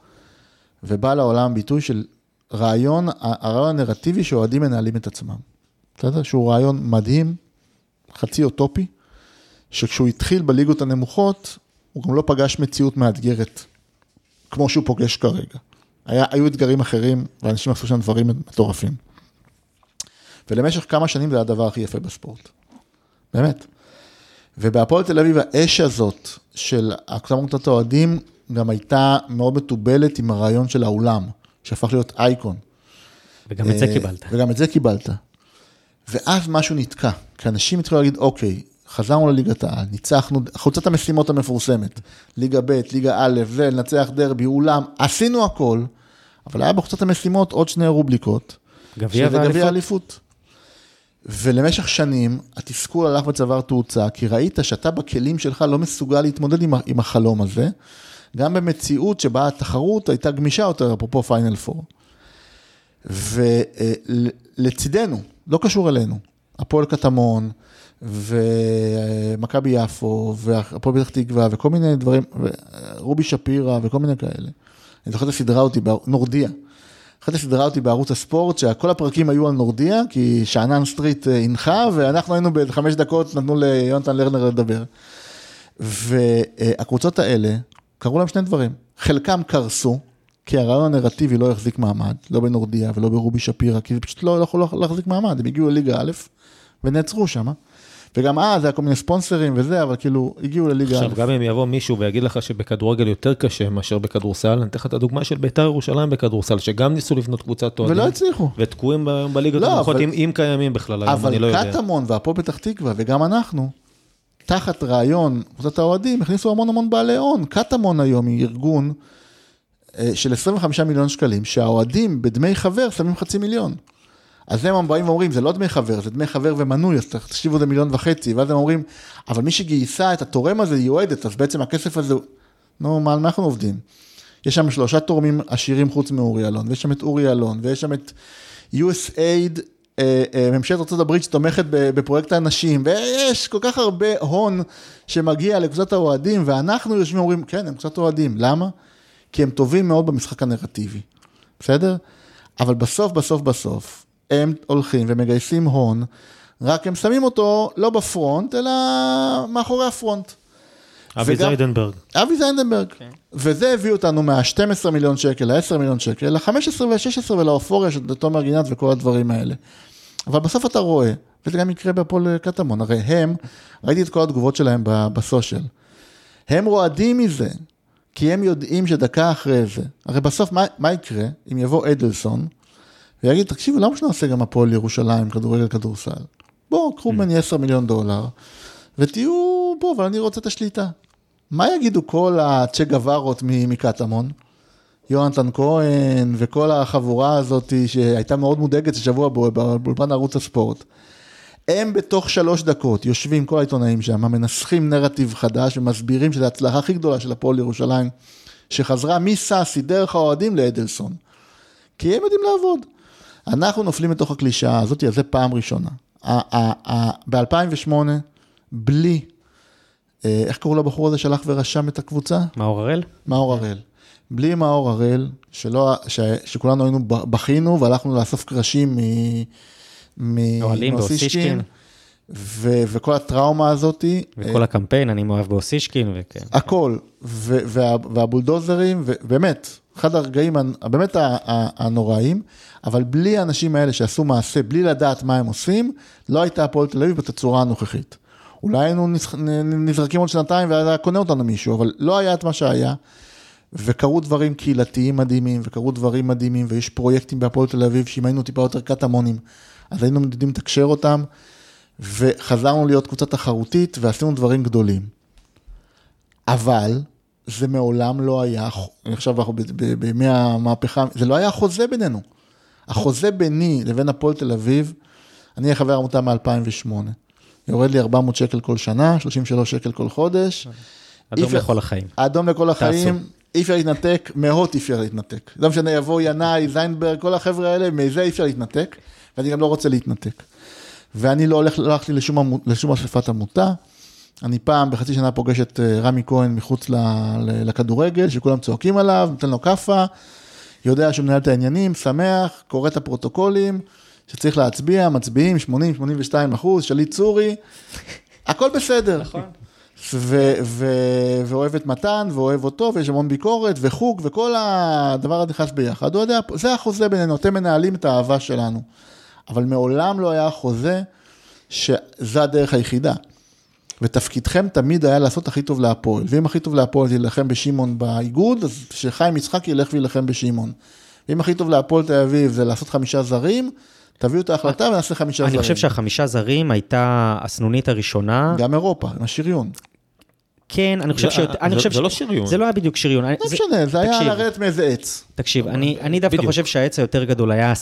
ובא לעולם ביטוי של רעיון, הרעיון הנרטיבי שאוהדים מנהלים את עצמם. בסדר? שהוא רעיון מדהים, חצי אוטופי, שכשהוא התחיל בליגות הנמוכות, הוא גם לא פגש מציאות מאתגרת, כמו שהוא פוגש כרגע. היה, היו אתגרים אחרים, ואנשים עשו שם דברים מטורפים. ולמשך כמה שנים זה היה הדבר הכי יפה בספורט. באמת. ובהפועל תל אביב האש הזאת של הקבוצת האוהדים גם הייתה מאוד מתובלת עם הרעיון של האולם, שהפך להיות אייקון. וגם את זה אה, קיבלת. וגם את זה קיבלת. ואז משהו נתקע, כי אנשים התחילו להגיד, אוקיי, חזרנו לליגת העל, ניצחנו, חוצת המשימות המפורסמת, ליגה ב', ליגה א', זה, לנצח דרבי, אולם, עשינו הכל, אבל היה בחוצת המשימות עוד שני רובליקות, גביע שזה גביע ואליפות. אליפות. ולמשך שנים, התסכול הלך וצבר תאוצה, כי ראית שאתה בכלים שלך לא מסוגל להתמודד עם, עם החלום הזה, גם במציאות שבה התחרות הייתה גמישה יותר, אפרופו פיינל פור. ולצידנו, לא קשור אלינו, הפועל קטמון, ומכבי יפו, והפועל פתח תקווה, וכל מיני דברים, רובי שפירא, וכל מיני כאלה. אני זוכר את הסדרה אותי, נורדיה. אחת הסדרה אותי בערוץ הספורט, שכל הפרקים היו על נורדיה, כי שאנן סטריט אה, הנחה, ואנחנו היינו באיזה חמש דקות, נתנו ליונתן לרנר לדבר. והקבוצות האלה, קרו להם שני דברים. חלקם קרסו, כי הרעיון הנרטיבי לא החזיק מעמד, לא בנורדיה ולא ברובי שפירא, כי זה פשוט לא יכול להחזיק מעמד, הם הגיעו לליגה א' ונעצרו שם. וגם אז היה כל מיני ספונסרים וזה, אבל כאילו, הגיעו לליגה א'. עכשיו, גם אם יבוא מישהו ויגיד לך שבכדורגל יותר קשה מאשר בכדורסל, אני אתן לך את הדוגמה של בית"ר ירושלים בכדורסל, שגם ניסו לבנות קבוצת אוהדים. ולא הצליחו. ותקועים בליגות לא, הנמוכות, אבל- אם- אם קיימים בכלל היום, אני לא אבל יודע. קטמון והפועל פתח תקווה, וגם אנחנו, תחת רעיון קבוצת האוהדים, הכניסו המון המון בעלי הון. קטמון היום היא ארגון אה, של 25 מיליון שקלים, שהאוהדים בדמי חבר שמים חצי מיליון. אז הם באים ואומרים, זה לא דמי חבר, זה דמי חבר ומנוי, אז תחשיבו זה מיליון וחצי, ואז הם אומרים, אבל מי שגייסה את התורם הזה היא אוהדת, אז בעצם הכסף הזה, נו, מה, אנחנו עובדים? יש שם שלושה תורמים עשירים חוץ מאורי אלון, ויש שם את אורי אלון, ויש שם את USAID, אה, אה, ממשלת ארה"ב שתומכת בפרויקט האנשים, ויש כל כך הרבה הון שמגיע לקבוצת האוהדים, ואנחנו יושבים ואומרים, כן, הם קבוצת אוהדים, למה? כי הם טובים מאוד במשחק הנרטיבי, בסדר? אבל בסוף, בסוף, בסוף, הם הולכים ומגייסים הון, רק הם שמים אותו לא בפרונט, אלא מאחורי הפרונט. אבי וגם- זיידנברג. אבי זיינדנברג. וזה הביא אותנו מה-12 מיליון שקל ל-10 מיליון שקל, ל-15 וה-16 ולאופוריה של תומר גינת וכל הדברים האלה. אבל בסוף אתה רואה, וזה גם יקרה בהפועל קטמון, הרי הם, ראיתי את כל התגובות שלהם ב- בסושיאל, הם רועדים מזה, כי הם יודעים שדקה אחרי זה, הרי בסוף מה, מה יקרה אם יבוא אדלסון ויגיד, תקשיבו, למה שנעשה גם הפועל ירושלים, כדורגל, כדורסל? בואו, קחו ממני 10 מיליון דולר, ותהיו פה, אבל אני רוצה את השליטה. מה יגידו כל הצ'ה גוורות מ- מקטמון? יונתן כהן וכל החבורה הזאת שהייתה מאוד מודאגת השבוע בו- באולפן ערוץ הספורט. הם בתוך שלוש דקות יושבים כל העיתונאים שם, מנסחים נרטיב חדש ומסבירים שזו ההצלחה הכי גדולה של הפועל ירושלים, שחזרה מסאסי דרך האוהדים לאדלסון. כי הם יודעים לעבוד. אנחנו נופלים לתוך הקלישאה הזאת, אז זה פעם ראשונה. ב-2008, בלי, אה, איך קראו לבחור הזה שהלך ורשם את הקבוצה? מאור הראל? מאור הראל. בלי מאור הראל, שלא, ש, שכולנו היינו, בכינו והלכנו לאסוף קרשים מ... מאוסישקין, באוסישקין. ו, וכל הטראומה הזאתי. וכל הקמפיין, אני מאוהב באוסישקין, וכן. הכל, ו- וה- והבולדוזרים, ובאמת, אחד הרגעים באמת הנוראים, אבל בלי האנשים האלה שעשו מעשה, בלי לדעת מה הם עושים, לא הייתה הפועל תל אביב בתצורה הנוכחית. אולי היינו נזרקים עוד שנתיים והיה קונה אותנו מישהו, אבל לא היה את מה שהיה. וקרו דברים קהילתיים מדהימים, וקרו דברים מדהימים, ויש פרויקטים בהפועל תל אביב, שאם היינו טיפה יותר קטמונים, אז היינו יודעים לתקשר אותם, וחזרנו להיות קבוצה תחרותית, ועשינו דברים גדולים. אבל זה מעולם לא היה, עכשיו אנחנו בימי המהפכה, זה לא היה חוזה בינינו. החוזה ביני לבין הפועל תל אביב, אני חבר עמותה מ-2008. יורד לי 400 שקל כל שנה, 33 שקל כל חודש. אדום לכל החיים. אדום לכל החיים, תעשו. אי אפשר להתנתק, מהוט אי אפשר להתנתק. לא משנה, יבוא ינאי, זיינברג, כל החבר'ה האלה, מזה אי אפשר להתנתק, ואני גם לא רוצה להתנתק. ואני לא הולך, לא הלכתי לשום, לשום אספת עמותה. אני פעם בחצי שנה פוגש את אה, רמי כהן מחוץ ל- ל- לכדורגל, שכולם צועקים עליו, נותן לו כאפה, יודע שהוא מנהל את העניינים, שמח, קורא את הפרוטוקולים, שצריך להצביע, מצביעים, 80-82 אחוז, שליט סורי, הכל בסדר. נכון. ו- ו- ואוהב את מתן, ואוהב אותו, ויש המון ביקורת, וחוג, וכל הדבר הזה נכנס ביחד. הוא יודע, זה החוזה בינינו, אתם מנהלים את האהבה שלנו. אבל מעולם לא היה חוזה שזה הדרך היחידה. ותפקידכם תמיד היה לעשות הכי טוב להפועל. ואם הכי טוב להפועל זה להילחם בשמעון באיגוד, אז שחיים יצחק ילך וילחם בשמעון. ואם הכי טוב להפועל תל אביב זה לעשות חמישה זרים, תביאו את ההחלטה ונעשה חמישה זרים. אני חושב שהחמישה זרים הייתה הסנונית הראשונה. גם אירופה, עם השריון. כן, אני חושב זה- ש... זה- לא שריון. זה לא היה בדיוק שריון. לא משנה, זה היה. לרדת מאיזה עץ. תקשיב, אני, דווקא. חושב שהעץ היותר גדול היה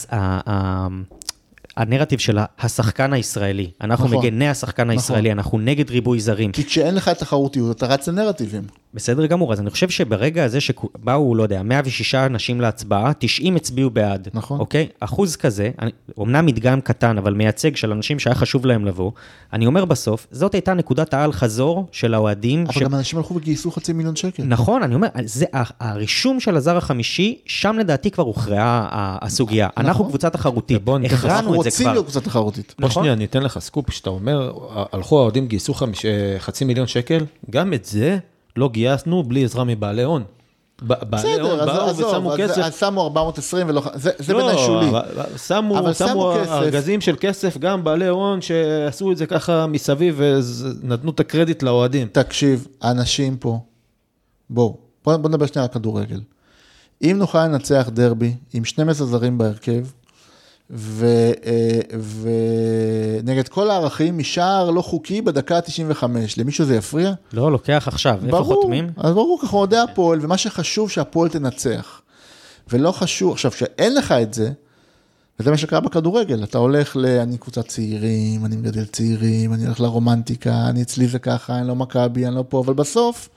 הנרטיב של השחקן הישראלי. אנחנו נכון. מגני השחקן הישראלי, אנחנו נגד ריבוי זרים. כי כשאין לך תחרותיות, אתה רץ לנרטיבים. בסדר גמור, אז אני חושב שברגע הזה שבאו, לא יודע, 106 אנשים להצבעה, 90 הצביעו בעד. נכון. אוקיי? אחוז כזה, אני, אומנם מדגם קטן, אבל מייצג של אנשים שהיה חשוב להם לבוא, אני אומר בסוף, זאת הייתה נקודת האל חזור של האוהדים. אבל גם אנשים הלכו וגייסו חצי מיליון שקל. נכון, אני אומר, זה, הרישום של הזר החמישי, שם לדעתי כבר הוכרעה הסוגיה. אנחנו קבוצה תחרותית, הכרענו את זה רוצים כבר. להיות קבוצה תחרותית. נכון. שנייה, אני אתן לך סקופ, שאתה אומר, הלכו האוהדים, גייסו חמיש- אה, חצי מיליון שקל, גם את זה לא גייסנו בלי עזרה מבעלי הון. בעלי הון בסדר, באו אז ושמו כסף. אז שמו 420 ולא... זה זה לא, בעיניי שולי. שמו, שמו שמו כסף. ארגזים של כסף, גם בעלי הון שעשו את זה ככה מסביב ונתנו את הקרדיט לאוהדים. תקשיב, האנשים פה, בואו, בואו בוא נדבר שנייה על כדורגל. אם נוכל לנצח דרבי עם 12 זרים בהרכב, ונגד כל הערכים משער לא חוקי בדקה ה-95, למישהו זה יפריע? לא, לוקח עכשיו, איפה ברור, חותמים? אז ברור, ככה אוהדי הפועל, ומה שחשוב שהפועל תנצח. ולא חשוב, עכשיו, כשאין לך את זה, וזה מה שקרה בכדורגל, אתה הולך ל... אני קבוצת צעירים, אני מגדל צעירים, אני הולך לרומנטיקה, אני אצלי זה ככה, אני לא מכבי, אני לא פה, אבל בסוף,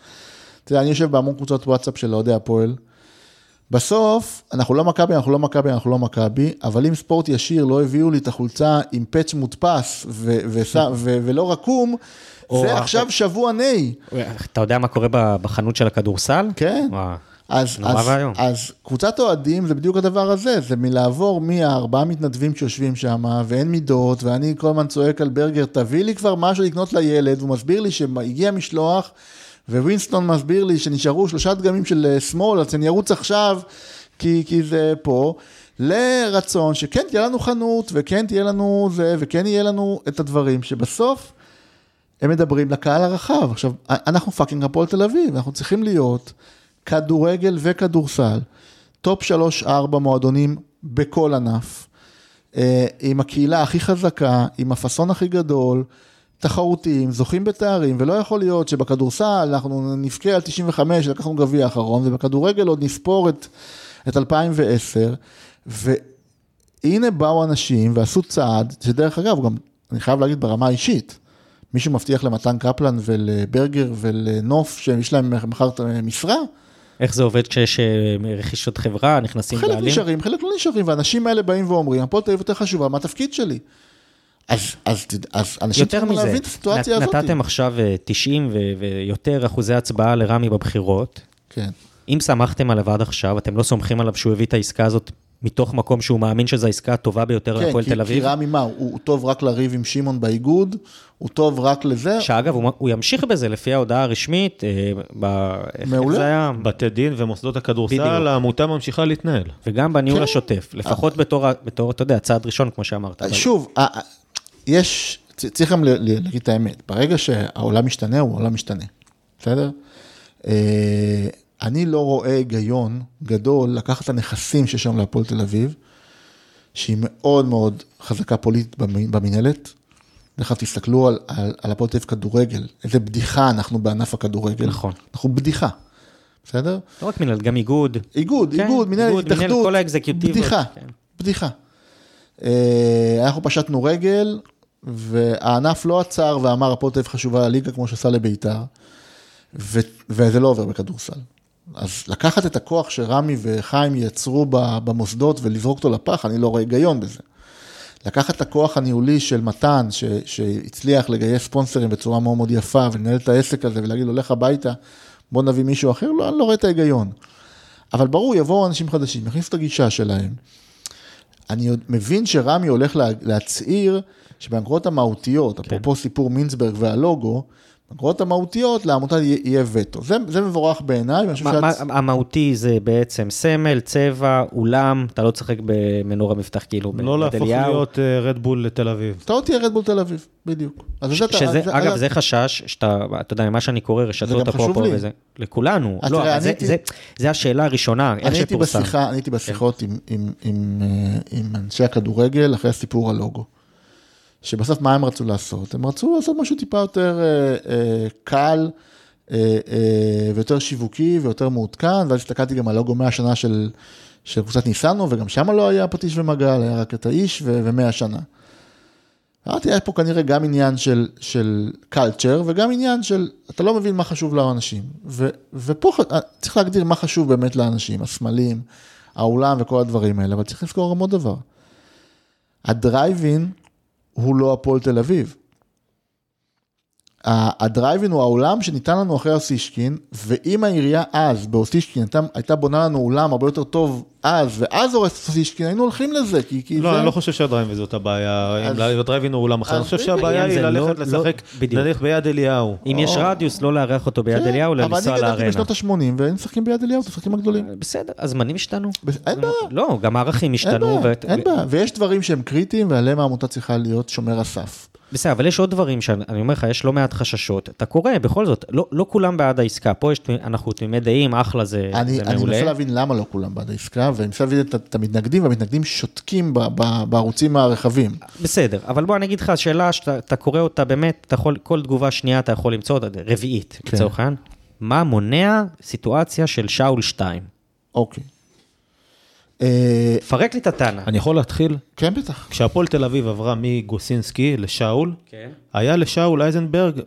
אתה יודע, אני יושב בהמון קבוצות וואטסאפ של אוהדי הפועל, בסוף, אנחנו לא מכבי, אנחנו לא מכבי, אנחנו לא מכבי, אבל אם ספורט ישיר לא הביאו לי את החולצה עם פאץ' מודפס ו- ו- [LAUGHS] ו- ולא רקום, זה עכשיו שבוע נהי. אתה יודע מה קורה בחנות של הכדורסל? כן. אז, אז. אז קבוצת אוהדים זה בדיוק הדבר הזה, זה מלעבור מהארבעה מתנדבים שיושבים שם, ואין מידות, ואני כל הזמן צועק על ברגר, תביא לי כבר משהו לקנות לילד, והוא מסביר לי שהגיע משלוח, ווינסטון מסביר לי שנשארו שלושה דגמים של אה, שמאל, אז אני ארוץ עכשיו, כי, כי זה פה, לרצון שכן תהיה לנו חנות, וכן תהיה לנו זה, וכן יהיה לנו את הדברים, שבסוף הם מדברים לקהל הרחב. עכשיו, אנחנו fucking הפועל תל אביב, אנחנו צריכים להיות כדורגל וכדורסל, top 3-4 מועדונים בכל ענף, אה, עם הקהילה הכי חזקה, עם הפאסון הכי גדול, תחרותיים, זוכים בתארים, ולא יכול להיות שבכדורסל אנחנו נבכה על 95, לקחנו גביע האחרון, ובכדורגל עוד נספור את, את 2010, והנה באו אנשים ועשו צעד, שדרך אגב, גם, אני חייב להגיד ברמה האישית, מישהו מבטיח למתן קפלן ולברגר ולנוף שיש להם מחר משרה? איך זה עובד כשיש אה, רכישות חברה, נכנסים חלק בעלים? נשארים, חלק לא נשארים, והאנשים האלה באים ואומרים, הפועל תל אביב יותר חשובה, מה התפקיד שלי? אז, אז, אז, אז אנשים יותר צריכים מזה, להבין את הסיטואציה נת- הזאת. נתתם עכשיו אה, 90 ו- ויותר אחוזי הצבעה לרמי בבחירות. כן. אם סמכתם עליו עד עכשיו, אתם לא סומכים עליו שהוא הביא את העסקה הזאת מתוך מקום שהוא מאמין שזו העסקה הטובה ביותר כן, להפועל כי, תל כי אביב? רמי מה, הוא, הוא טוב רק לריב עם שמעון באיגוד, הוא טוב רק לזה, שאגב, הוא, הוא ימשיך בזה לפי ההודעה הרשמית, אה, ב, איך מעולה. זה היה? בתי דין ומוסדות הכדורסל. העמותה ממשיכה להתנהל. וגם בניהול כן. השוטף, לפחות בתור, ה- בתור, אתה יודע, צעד ראשון, כמו שאמרת. אבל- שוב, ה- יש, צריך גם להגיד את האמת, ברגע שהעולם משתנה, הוא העולם משתנה, בסדר? אה, אני לא רואה היגיון גדול לקחת את הנכסים שיש שם להפועל תל אביב, שהיא מאוד מאוד חזקה פוליטית במ- במינהלת. דרך אגב, תסתכלו על, על, על הפועל תל אביב כדורגל, איזה בדיחה אנחנו בענף הכדורגל. נכון. אנחנו בדיחה, בסדר? לא רק מנהל, גם איגוד. איגוד, כן, איגוד, מנהלת, התאחדות. כל האקזקיוטיבות, בדיחה, כן. בדיחה. אה, אנחנו פשטנו רגל, והענף לא עצר ואמר, הפועל תל אביב חשובה לליגה כמו שעשה לביתר, ו- וזה לא עובר בכדורסל. אז לקחת את הכוח שרמי וחיים יצרו במוסדות ולזרוק אותו לפח, אני לא רואה היגיון בזה. לקחת את הכוח הניהולי של מתן, ש- שהצליח לגייס ספונסרים בצורה מאוד מאוד יפה, ולנהל את העסק הזה ולהגיד לו, לך הביתה, בוא נביא מישהו אחר, לא, אני לא רואה את ההיגיון. אבל ברור, יבואו אנשים חדשים, יכניסו את הגישה שלהם. אני מבין שרמי הולך לה, להצהיר שבאגרות המהותיות, כן. אפרופו סיפור מינסברג והלוגו, באגרות המהותיות לעמותה יהיה, וטו. זה, זה מבורך בעיניי, ואני חושב מה- שאת... מה- המהותי זה בעצם סמל, צבע, אולם, אתה לא תשחק במנור המבטח כאילו לא להפוך. להיות רדבול לתל אביב. אתה לא תהיה רדבול תל אביב, בדיוק. אז זה, אתה- שזה, אז אגב, אז- זה חשש, שאתה, אתה יודע, מה שאני קורא, רשתות אפרופו. וזה, לכולנו, אז לא, תראה, זה, הייתי- זה, זה השאלה הראשונה, איך שפורסם. אני הייתי בשיחות עם, עם, עם, אה, עם אנשי הכדורגל אחרי הסיפור הלוגו. שבסוף מה הם רצו לעשות? הם רצו לעשות משהו טיפה יותר אה, אה, קל אה, אה, ויותר שיווקי ויותר מעודכן, ואז הסתכלתי גם על לוגו 100 שנה של, של קבוצת ניסנו, וגם שם לא היה פטיש ומגל, היה רק את האיש ו- ומאה שנה. אמרתי, יש פה כנראה גם עניין של, של culture וגם עניין של, אתה לא מבין מה חשוב לאנשים. ו, ופה ח- צריך להגדיר מה חשוב באמת לאנשים, הסמלים, האולם וכל הדברים האלה, אבל צריך לזכור גם עוד דבר. הדרייבין הוא לא הפועל תל אביב. הדרייבין הוא האולם שניתן לנו אחרי אוסישקין, ואם העירייה אז, באוסישקין, הייתה, הייתה בונה לנו אולם הרבה יותר טוב אז, ואז הורסת אוסישקין, היינו הולכים לזה, כי, כי לא, זה... אני לא חושב שהדרייבין זאת הבעיה, אז- אם הדרייבין הוא אולם אחר, אני חושב. שהבעיה היא לא- ללכת לא- לשחק, בדיוק. נניח ביד אליהו. אם יש או- רדיוס, לא לארח אותו ביד כן, אליהו, אלא אבל לנסוע אני גדלתי לארנה. בשנות ה-80, והיינו משחקים ביד אליהו, את המשחקים הגדולים. בסדר, הזמנים השתנו. אין בעיה. לא, גם הערכים אין השתנו. בעיה, ו- אין בעיה, ויש דברים שהם קריטיים, ועליהם העמותה צריכה להיות שומר הסף. בסדר, אבל יש עוד דברים שאני אומר לך, יש לא מעט חששות. אתה קורא, בכל זאת, לא, לא כולם בעד העסקה. פה יש, אנחנו תמימי דעים, אחלה, זה, אני, זה אני מעולה. מנסה להבין למה לא כולם בעד העסקה, ואני מנסה להבין את, את המתנגדים, והמתנגדים שותקים ב, ב, בערוצים הרחבים. בסדר, אבל בוא אני אגיד לך, השאלה שאתה אתה קורא אותה באמת, אתה יכול, כל תגובה שנייה אתה יכול למצוא אותה, רביעית, כן. לצורך העניין. מה מונע סיטואציה של שאול 2? אוקיי. אה, פרק לי את הטענה. אני יכול להתחיל? כן, בטח. כשהפועל תל אביב עברה מגוסינסקי לשאול, כן. היה לשאול אייזנברג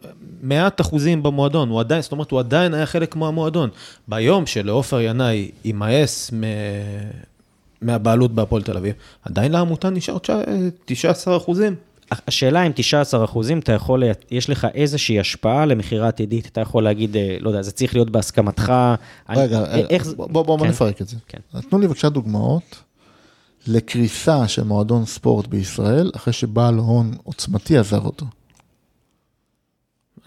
מעט אחוזים במועדון, הוא עדיין, זאת אומרת, הוא עדיין היה חלק מהמועדון. ביום שלעופר ינאי יימאס מ... מהבעלות בהפועל תל אביב, עדיין לעמותה נשאר תשע- 19 אחוזים. השאלה אם 19 אחוזים, אתה יכול, יש לך איזושהי השפעה למכירה עתידית, אתה יכול להגיד, אה, לא יודע, זה צריך להיות בהסכמתך. אני- רגע, אה, איך זה- בוא, בוא, בוא כן. נפרק את זה. כן. נתנו לי בבקשה דוגמאות לקריסה של מועדון ספורט בישראל, אחרי שבעל הון עוצמתי עזב אותו.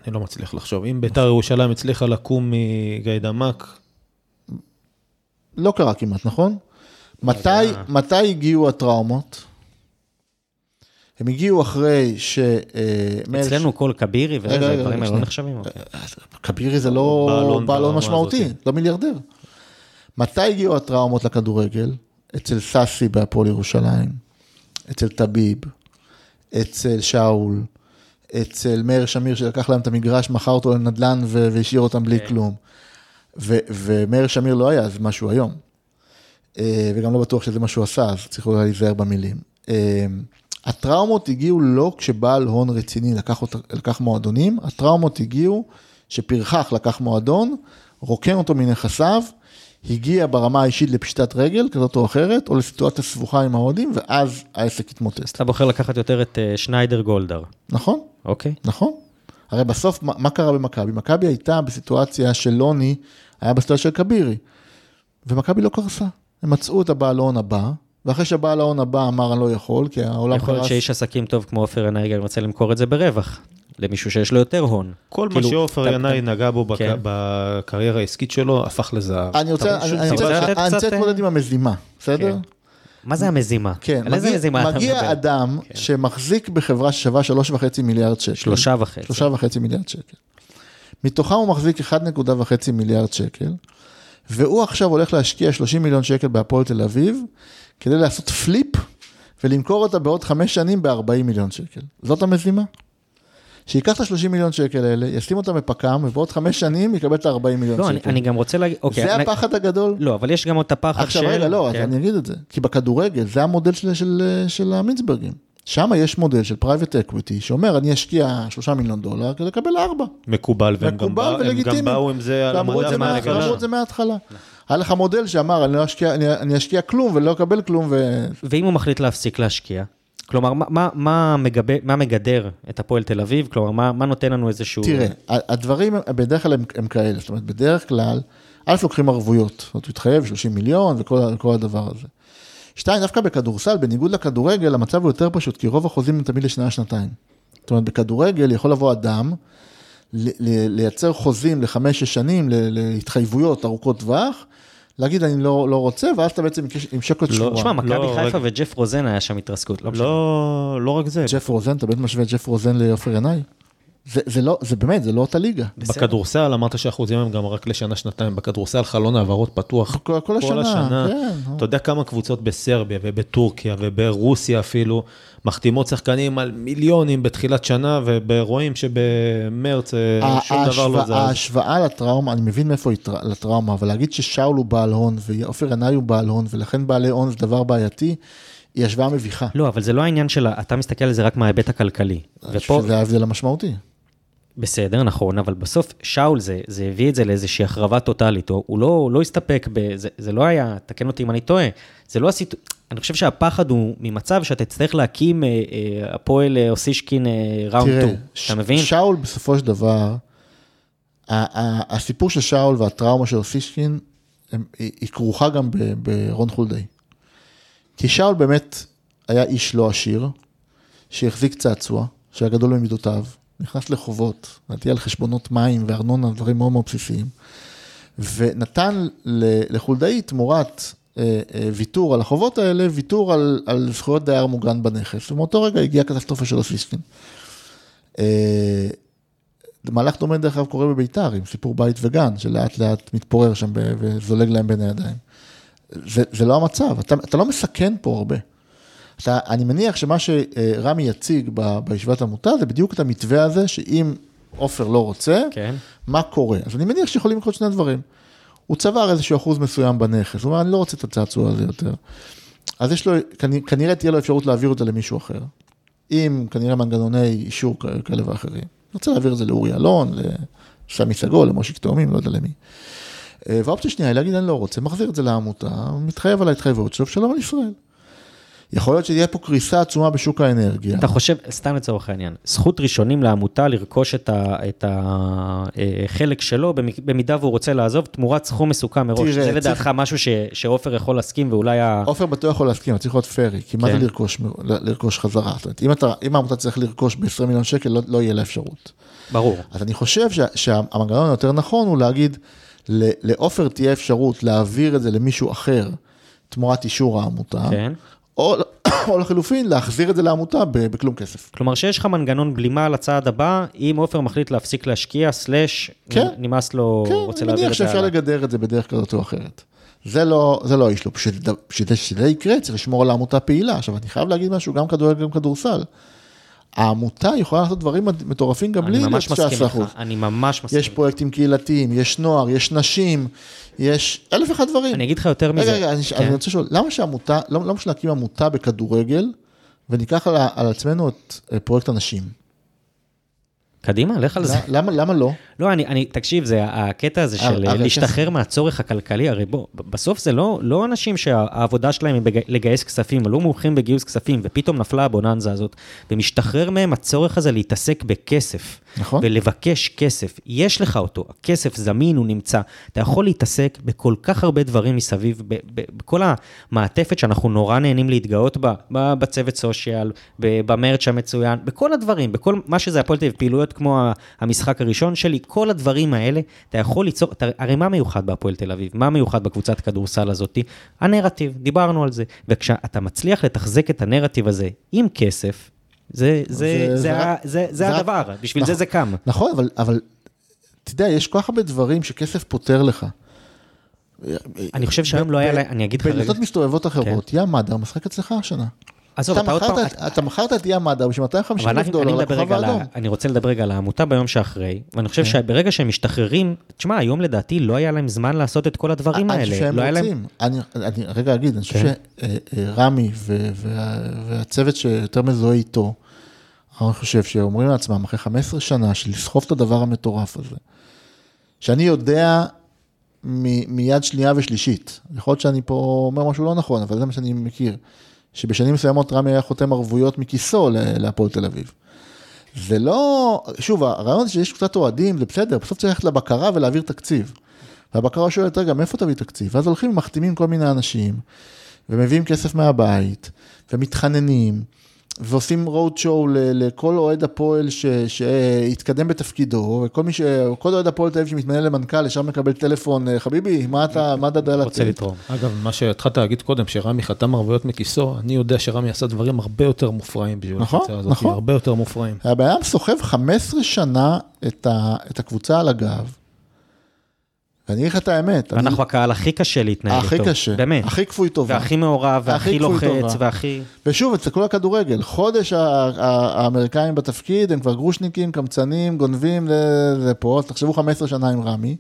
אני לא מצליח לחשוב. אם ביתר ירושלים הצליחה לקום מגיידמק, לא קרה כמעט, נכון? מתי. מתי הגיעו הטראומות? הם הגיעו אחרי ש... אה, אצלנו כל כבירי רגע, וזה, רגע, האלה לא. נחשבים. אוקיי. כבירי זה לא בעל הון בעל הון ברמה משמעותי, הזאת. לא מיליארדר. מתי הגיעו הטראומות לכדורגל? אצל סאסי בהפועל ירושלים, אצל טביב, אצל שאול, אצל מאיר שמיר שלקח להם את המגרש, מכר אותו לנדל"ן והשאיר אותם בלי כלום. ו- ומאיר שמיר לא היה אז משהו היום. אה, וגם לא בטוח שזה מה שהוא עשה, אז צריך אולי להיזהר במילים. הטראומות הגיעו לא כשבעל הון רציני לקח, אותה, לקח מועדונים, הטראומות הגיעו שפרחח לקח מועדון, רוקן אותו מנכסיו, הגיע ברמה האישית לפשיטת רגל כזאת או אחרת, או לסיטואציה סבוכה עם ההודים, ואז העסק התמוטט. אתה בוחר לקחת יותר את אה, שניידר גולדהר, נכון? אוקיי? נכון. הרי בסוף, מה, מה קרה במכבי? מכבי הייתה בסיטואציה של לוני, היה בסיטואציה של כבירי, ומכבי לא קרסה. הם מצאו את הבעל ההון הבא, ואחרי שהבעל ההון הבא אמר אני לא יכול, כי העולם יכול להיות. שאיש עסקים טוב כמו עופר ינאי גם רוצה למכור את זה ברווח, למישהו שיש לו יותר הון. כל מה כאילו, שעופר ינאי נגע בו בק- כן. בקריירה העסקית שלו, הפך לזהב. אני רוצה להתמודד אה? עם המזימה, בסדר? כן. מה זה המזימה? כן, על איזה מגיע- מזימה אתה מגיע מדבר? אדם שמחזיק בחברה ששווה שלוש וחצי מיליארד שקל. שלושה וחצי. שלושה וחצי מיליארד שקל. מתוכם הוא מחזיק 1.5 מיליארד שקל, והוא עכשיו הולך להשקיע 30 מיליון שקל בהפועל תל אביב, כדי לעשות flip ולמכור אותה בעוד חמש שנים ב-40 מיליון שקל. זאת המזימה. שייקח את ה-30 מיליון שקל האלה, ישים אותם בפק"ם, ובעוד חמש שנים יקבל את ה-40 מיליון לא, אני- שקל. אני גם רוצה להגיד, אוקיי. זה אני- הפחד הגדול? לא, אבל יש גם עוד את הפחד של... עכשיו רגע, לא, אז כן. אני אגיד את זה. כי בכדורגל, זה המודל של, של, של המינסברגים. שם יש מודל של private equity, שאומר, אני אשקיע שלושה מיליון דולר כדי לקבל ארבע. מקובל, והם גם הם. גם באו עם זה על מה- מההתחלה. אמרו את זה מההתחלה. היה לך מודל שאמר, אני לא אשקיע, אני, אני אשקיע כלום ולא אקבל כלום, ו... ואם הוא מחליט להפסיק להשקיע? כלומר, מה, מה, מה, מגבה, מה מגדר את הפועל תל אביב? כלומר, מה, מה נותן לנו איזשהו... תראה, הדברים בדרך כלל הם, הם כאלה, זאת אומרת, בדרך כלל, א', לוקחים ערבויות, זאת אומרת, הוא התחייב 30 מיליון וכל הדבר הזה. שתיים, דווקא בכדורסל, בניגוד לכדורגל, המצב הוא יותר פשוט, כי רוב החוזים הם תמיד לשנה-שנתיים. זאת אומרת, בכדורגל יכול לבוא אדם, לייצר חוזים לחמש-שש שנים, ל- להתחייבויות ארוכות טווח, להגיד אני לא, לא רוצה, ואז אתה בעצם עם שקט שבוע. תשמע, מכבי לא, חיפה רגע. וג'ף רוזן היה שם התרסקות, לא משנה. לא, לא רק זה. ג'ף רוזן, אתה באמת משווה את ג'ף רוזן לעופר ינאי? זה, זה לא, זה באמת, זה לא אותה ליגה. בכדורסל אמרת שהאחוזים הם גם רק לשנה-שנתיים, בכדורסל חלון העברות פתוח. כל, כל השנה, כן. אתה יודע כמה קבוצות בסרביה ובטורקיה וברוסיה אפילו, מחתימות שחקנים על מיליונים בתחילת שנה, ורואים שבמרץ אה, שום דבר לא זז. ההשוואה לטראומה, אני מבין מאיפה היא טר- לטראומה, אבל להגיד ששאול הוא בעל הון ועופר ינאי הוא בעל הון, ולכן בעלי הון זה דבר בעייתי, היא השוואה מביכה. לא, אבל זה לא העניין של, אתה מסתכל על זה רק מההיבט הכלכלי. ופה, שזה ההבדל המשמעותי. בסדר, נכון, אבל בסוף שאול זה, זה הביא את זה לאיזושהי החרבה טוטאלית, הוא, לא, הוא לא הסתפק ב... זה, זה לא היה, תקן אותי אם אני טועה, זה לא הסיטו... אני חושב שהפחד הוא ממצב שאתה תצטרך להקים אה, אה, הפועל אה, אוסישקין אה, ראונד 2, אתה מבין? שאול בסופו של דבר, הסיפור של שאול והטראומה של אוסישקין, הם- היא היא כרוכה גם ברון חולדאי. כי שאול באמת היה איש לא עשיר, שהחזיק צעצוע, שהיה גדול במידותיו, נכנס לחובות, לדעתי על חשבונות מים וארנונה, דברים מאוד מאוד בסיסיים, ונתן לחולדאי תמורת אה, אה, ויתור על החובות האלה, ויתור על, על זכויות דייר מוגן בנכס, ומאותו רגע הגיעה קטסטרופה של אוסישקין. אה, מהלך דומה דרך אגב קורה בביתר, עם סיפור בית וגן, שלאט לאט מתפורר שם וזולג להם בין הידיים. זה, זה לא המצב, אתה, אתה לא מסכן פה הרבה. אתה, אני מניח שמה שרמי יציג ב- בישיבת עמותה זה בדיוק את המתווה הזה, שאם עופר לא רוצה, כן. מה קורה? אז אני מניח שיכולים לקרות שני דברים. הוא צבר איזשהו אחוז מסוים בנכס, הוא אומר, אני לא רוצה את הצעצוע הזה יותר. אז יש לו, כנ- כנראה תהיה לו אפשרות להעביר אותה למישהו אחר, עם כנראה מנגנוני אישור כאלה ואחרים. אני רוצה להעביר את זה לאורי אלון, לסמי סגול, למושיק תאומים, לא יודע למי. אה, והאופציה השנייה היא להגיד, אני לא רוצה, מחזיר את זה לעמותה, מתחייב על ההתחייבות שלו, ושלום על ישראל. יכול להיות שתהיה פה קריסה עצומה בשוק האנרגיה. אתה חושב, סתם לצורך העניין, זכות ראשונים לעמותה לרכוש את החלק שלו, במ- במידה והוא רוצה לעזוב, תמורת סכום מסוכם מראש. תראה, זה צריך- לדעתך משהו ש- שעופר יכול להסכים ואולי ה... עופר בטוח יכול להסכים, אבל צריך להיות פרי, כי מה זה כן. לרכוש, חזרה? זאת אומרת, אם, אתה, אם העמותה צריך לרכוש ב-20 מיליון שקל, לא, לא יהיה לה אפשרות. ברור. אז אני חושב שה, שהמנגנון היותר נכון הוא להגיד, לעופר תהיה אפשרות להעביר את זה למישהו אחר תמורת אישור העמותה, כן. או, [COUGHS] או לחלופין, להחזיר את זה לעמותה בכלום כסף. כלומר שיש לך מנגנון בלימה על הצעד הבא, אם עופר מחליט להפסיק להשקיע, סלאש, כן. נמאס לו, כן, רוצה אני להעביר מניח את זה שאפשר הלאה. לגדר את זה בדרך כזאת או אחרת. זה לא, זה לא האיש לו, בשביל בשביל שזה יקרה צריך לשמור על העמותה פעילה. עכשיו, אני חייב להגיד משהו, גם כדורגל, גם כדורסל. העמותה יכולה לעשות דברים מטורפים גם בלי אני ממש מסכים 19%. איתך, אני ממש מסכים. יש פרויקטים קהילתיים, יש נוער, יש נשים, יש אלף ואחד דברים. אני אגיד לך יותר מזה. רגע, רגע, אני, כן. אני רוצה לשאול, למה שעמותה, לא, לא משנה להקים עמותה בכדורגל, וניקח על, עצמנו את אה, פרויקט הנשים? קדימה, לך על זה. למה, למה לא? לא, אני, אני, תקשיב, זה הקטע הזה של הרי אה, הכסף- להשתחרר מהצורך הכלכלי, הרי בוא, בסוף זה לא, לא אנשים שהעבודה שלהם היא בג- לגייס כספים, לא מומחים בגיוס כספים, ופתאום נפלה הבוננזה הזאת, ומשתחרר מהם הצורך הזה להתעסק בכסף. נכון. ולבקש כסף. יש לך אותו, הכסף זמין, הוא נמצא. אתה יכול להתעסק בכל כך הרבה דברים מסביב, ב- ב- בכל המעטפת שאנחנו נורא נהנים להתגאות בה, ב- בצוות סושיאל, ב- במרץ' המצוין, בכל הדברים, בכל מה שזה הפועל תל פעילויות כמו המשחק הראשון שלי, כל הדברים האלה, אתה יכול ליצור, אתה, הרי מה מיוחד בהפועל תל אביב? מה מיוחד בקבוצת כדורסל הזאת? הנרטיב, דיברנו על זה. וכשאתה מצליח לתחזק את הנרטיב הזה עם כסף, זה, זה, זה- זה, זה זה, זה, זה, זה רק- הדבר, בשביל זה נכון. זה קם. נכון, אבל, אבל אתה יודע, יש כל כך הרבה דברים שכסף פותר לך. אני חושב שהיום לא היה אני אגיד לך רגע, בדלתות מסתובבות אחרות, יא מדר משחק אצלך השנה. עזוב, אתה עוד פעם, אתה מכרת את מדר בשביל 250 אבל אלף אני, דולר אני, לכוכב האדום. אני רוצה לדבר רגע על העמותה ביום שאחרי, ואני חושב כן. שברגע שהם משתחררים, תשמע, היום לדעתי לא היה להם זמן לעשות את כל הדברים אני האלה. חושב שהם לא. רוצים. אני אני רגע אגיד, אני חושב כן. שרמי והצוות שיותר מזוהה איתו, אני חושב שאומרים לעצמם, אחרי 15 שנה של לסחוב את הדבר המטורף הזה, שאני יודע מ- מיד שנייה ושלישית, יכול להיות שאני פה אומר משהו לא נכון, אבל זה מה שאני מכיר, שבשנים מסוימות רמי היה חותם ערבויות מכיסו להפועל תל אביב. זה לא, שוב, הרעיון זה שיש קצת אוהדים, זה בסדר, בסוף צריך ללכת לבקרה ולהעביר תקציב. והבקרה שואלת, רגע, מאיפה תביא תקציב? ואז הולכים ומחתימים כל מיני אנשים, ומביאים כסף מהבית, ומתחננים, ועושים רוד שואו לכל אוהד הפועל ש- שהתקדם בתפקידו, וכל מי ש... כל אוהד הפועל תל אביב שמתמנה למנכ"ל, ישר מקבל טלפון, "אה, חביבי, מה אתה, מה אתה יודע לתת? רוצה לתרום. אגב, מה שהתחלת להגיד קודם, שרמי חתם ערבויות מכיסו, אני יודע שרמי עשה דברים הרבה יותר מופרעים בשביל נכון, הקבוצה הזאת, נכון. הרבה יותר מופרעים. אדם סוחב 15 שנה את, ה, את הקבוצה על הגב, ואני אגיד לך את האמת, אני- אנחנו הקהל הכי קשה להתנהל איתו. הכי קשה, באמת. הכי כפוי טובה. והכי מעורב, והכי לוחץ, טובה. והכי... ושוב, תסתכלו על הכדורגל, חודש האמריקאים בתפקיד, הם כבר גרושניקים, קמצנים, גונבים, זה- זה פה, תחשבו 15 שנה עם רמי,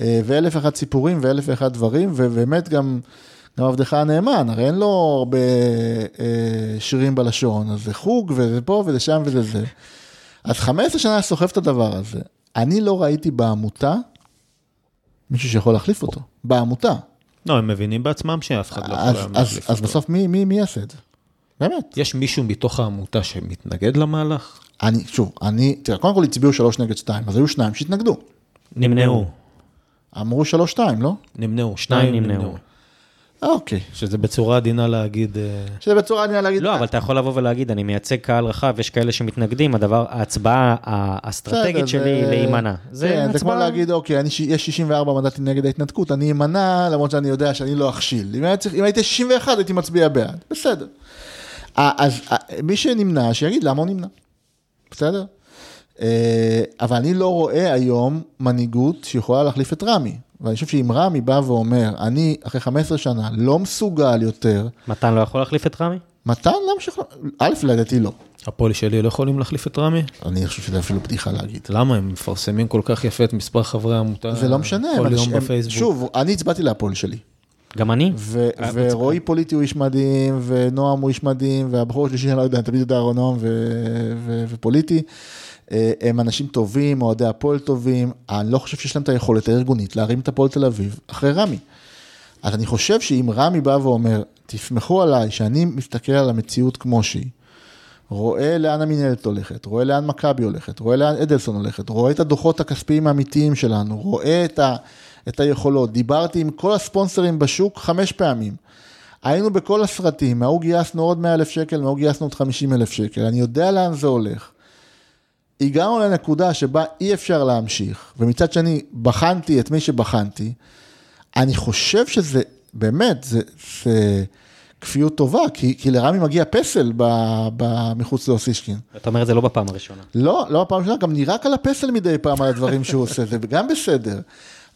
אה, ואלף ואחד סיפורים ואלף ואחד דברים, ובאמת גם, גם עבדך הנאמן, הרי אין לו הרבה אה, שירים בלשון, אז זה חוג וזה פה וזה שם וזה זה. אז 15 שנה סוחב את הדבר הזה. אני לא ראיתי בעמותה מישהו שיכול להחליף אותו, בעמותה. לא, הם מבינים בעצמם שאף אחד לא יכול אז, אז, להחליף אז אותו. בסוף מי, מי, מי יעשה את זה? באמת. יש מישהו מתוך העמותה שמתנגד למהלך? אני, שוב, אני, תראה, קודם כל הצביעו שלוש נגד שתיים, אז היו שניים שהתנגדו. נמנעו. אמרו שלוש שתיים, לא? נמנעו, שניים נמנעו. אוקיי. שזה בצורה עדינה להגיד, אה, שזה בצורה עדינה להגיד... לא, אבל אתה יכול לבוא ולהגיד, אני מייצג קהל רחב, יש כאלה שמתנגדים, הדבר, ההצבעה האסטרטגית שלי היא להימנע. כן, זה כמו הצבעה- להגיד, אוקיי, יש 64 מנדטים נגד ההתנתקות, אני אמנע, למרות שאני יודע שאני לא אכשיל. אם, הייתי 61, הייתי מצביע בעד. בסדר. אז מי שנמנע, שיגיד למה הוא נמנע. בסדר? אה, אבל אני לא רואה היום מנהיגות שיכולה להחליף את רמי. ואני חושב שאם רמי בא ואומר, אני אחרי 15 שנה לא מסוגל יותר, מתן לא יכול להחליף את רמי? מתן להמשיך, א', לדעתי לא. הפועל שלי לא יכולים להחליף את רמי? אני חושב שזה אפילו בדיחה להגיד. למה? הם מפרסמים כל כך יפה את מספר חברי העמותה. זה לא משנה, כל אבל יום הם- בפייסבוק. שוב, אני הצבעתי להפועל שלי. גם אני? ו- ורועי פוליטי הוא איש מדהים, ונועם הוא איש מדהים, והבחור השלישי, אני לא יודע, אני תמיד יודע נועם ו- ו- ופוליטי. הם אנשים טובים, אוהדי הפועל טובים, אני לא חושב שיש להם את היכולת הארגונית להרים את הפועל תל אביב אחרי רמי. אז אני חושב שאם רמי בא ואומר, תסמכו עליי שאני מסתכל על המציאות כמו שהיא, רואה לאן המינהלת הולכת, רואה לאן מכבי הולכת, רואה לאן אדלסון הולכת, רואה את הדוחות הכספיים האמיתיים שלנו, רואה את, ה, את היכולות. דיברתי עם כל הספונסרים בשוק חמש פעמים. היינו בכל הסרטים, מההוא גייסנו עוד 100 אלף שקל, מההוא גייסנו עוד 50 אלף שקל, אני יודע לאן זה הולך. הגענו לנקודה שבה אי אפשר להמשיך, ומצד שני, בחנתי את מי שבחנתי, אני חושב שזה, באמת, זה, זה כפיות טובה, כי, כי לרמי מגיע פסל ב, ב, מחוץ לאוסישקין. אתה אומר את זה לא בפעם הראשונה. לא, לא הפעם ראשונה, גם נירק על הפסל מדי פעם על הדברים שהוא עושה, זה גם בסדר.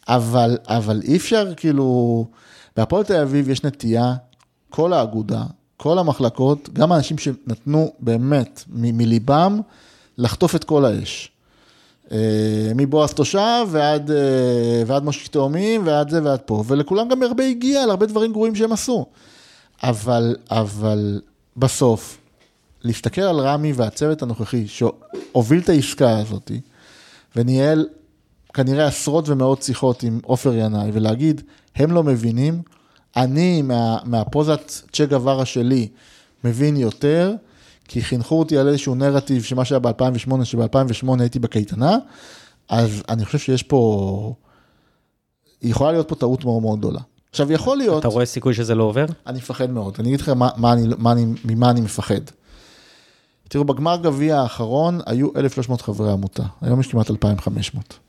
אבל, אבל אי אפשר, כאילו, בהפועל תל אביב יש נטייה, כל האגודה, כל המחלקות, גם האנשים שנתנו באמת מ- מליבם, לחטוף את כל האש. אה, מבועז תושב ועד, אה, ועד מושיק תאומים ועד זה ועד פה, ולכולם גם הרבה הגיע על הרבה דברים גרועים שהם עשו. אבל, אבל בסוף, להסתכל על רמי והצוות הנוכחי שהוביל את העסקה הזאת, וניהל כנראה עשרות ומאות שיחות עם עופר ינאי, ולהגיד, הם לא מבינים, אני מה, מהפוזת צ'ה גווארה שלי מבין יותר, כי חינכו אותי על איזשהו נרטיב שמה שהיה ב-2008, שב-2008 הייתי בקייטנה, אז אני חושב שיש פה, יכולה להיות פה טעות מאוד מאוד גדולה. עכשיו, יכול להיות... אתה רואה סיכוי שזה לא עובר? אני מפחד מאוד. אני אגיד לכם מה, מה אני, מה אני, ממה אני מפחד. תראו, בגמר גביע האחרון היו 1,300 חברי עמותה, היום יש כמעט 2,500.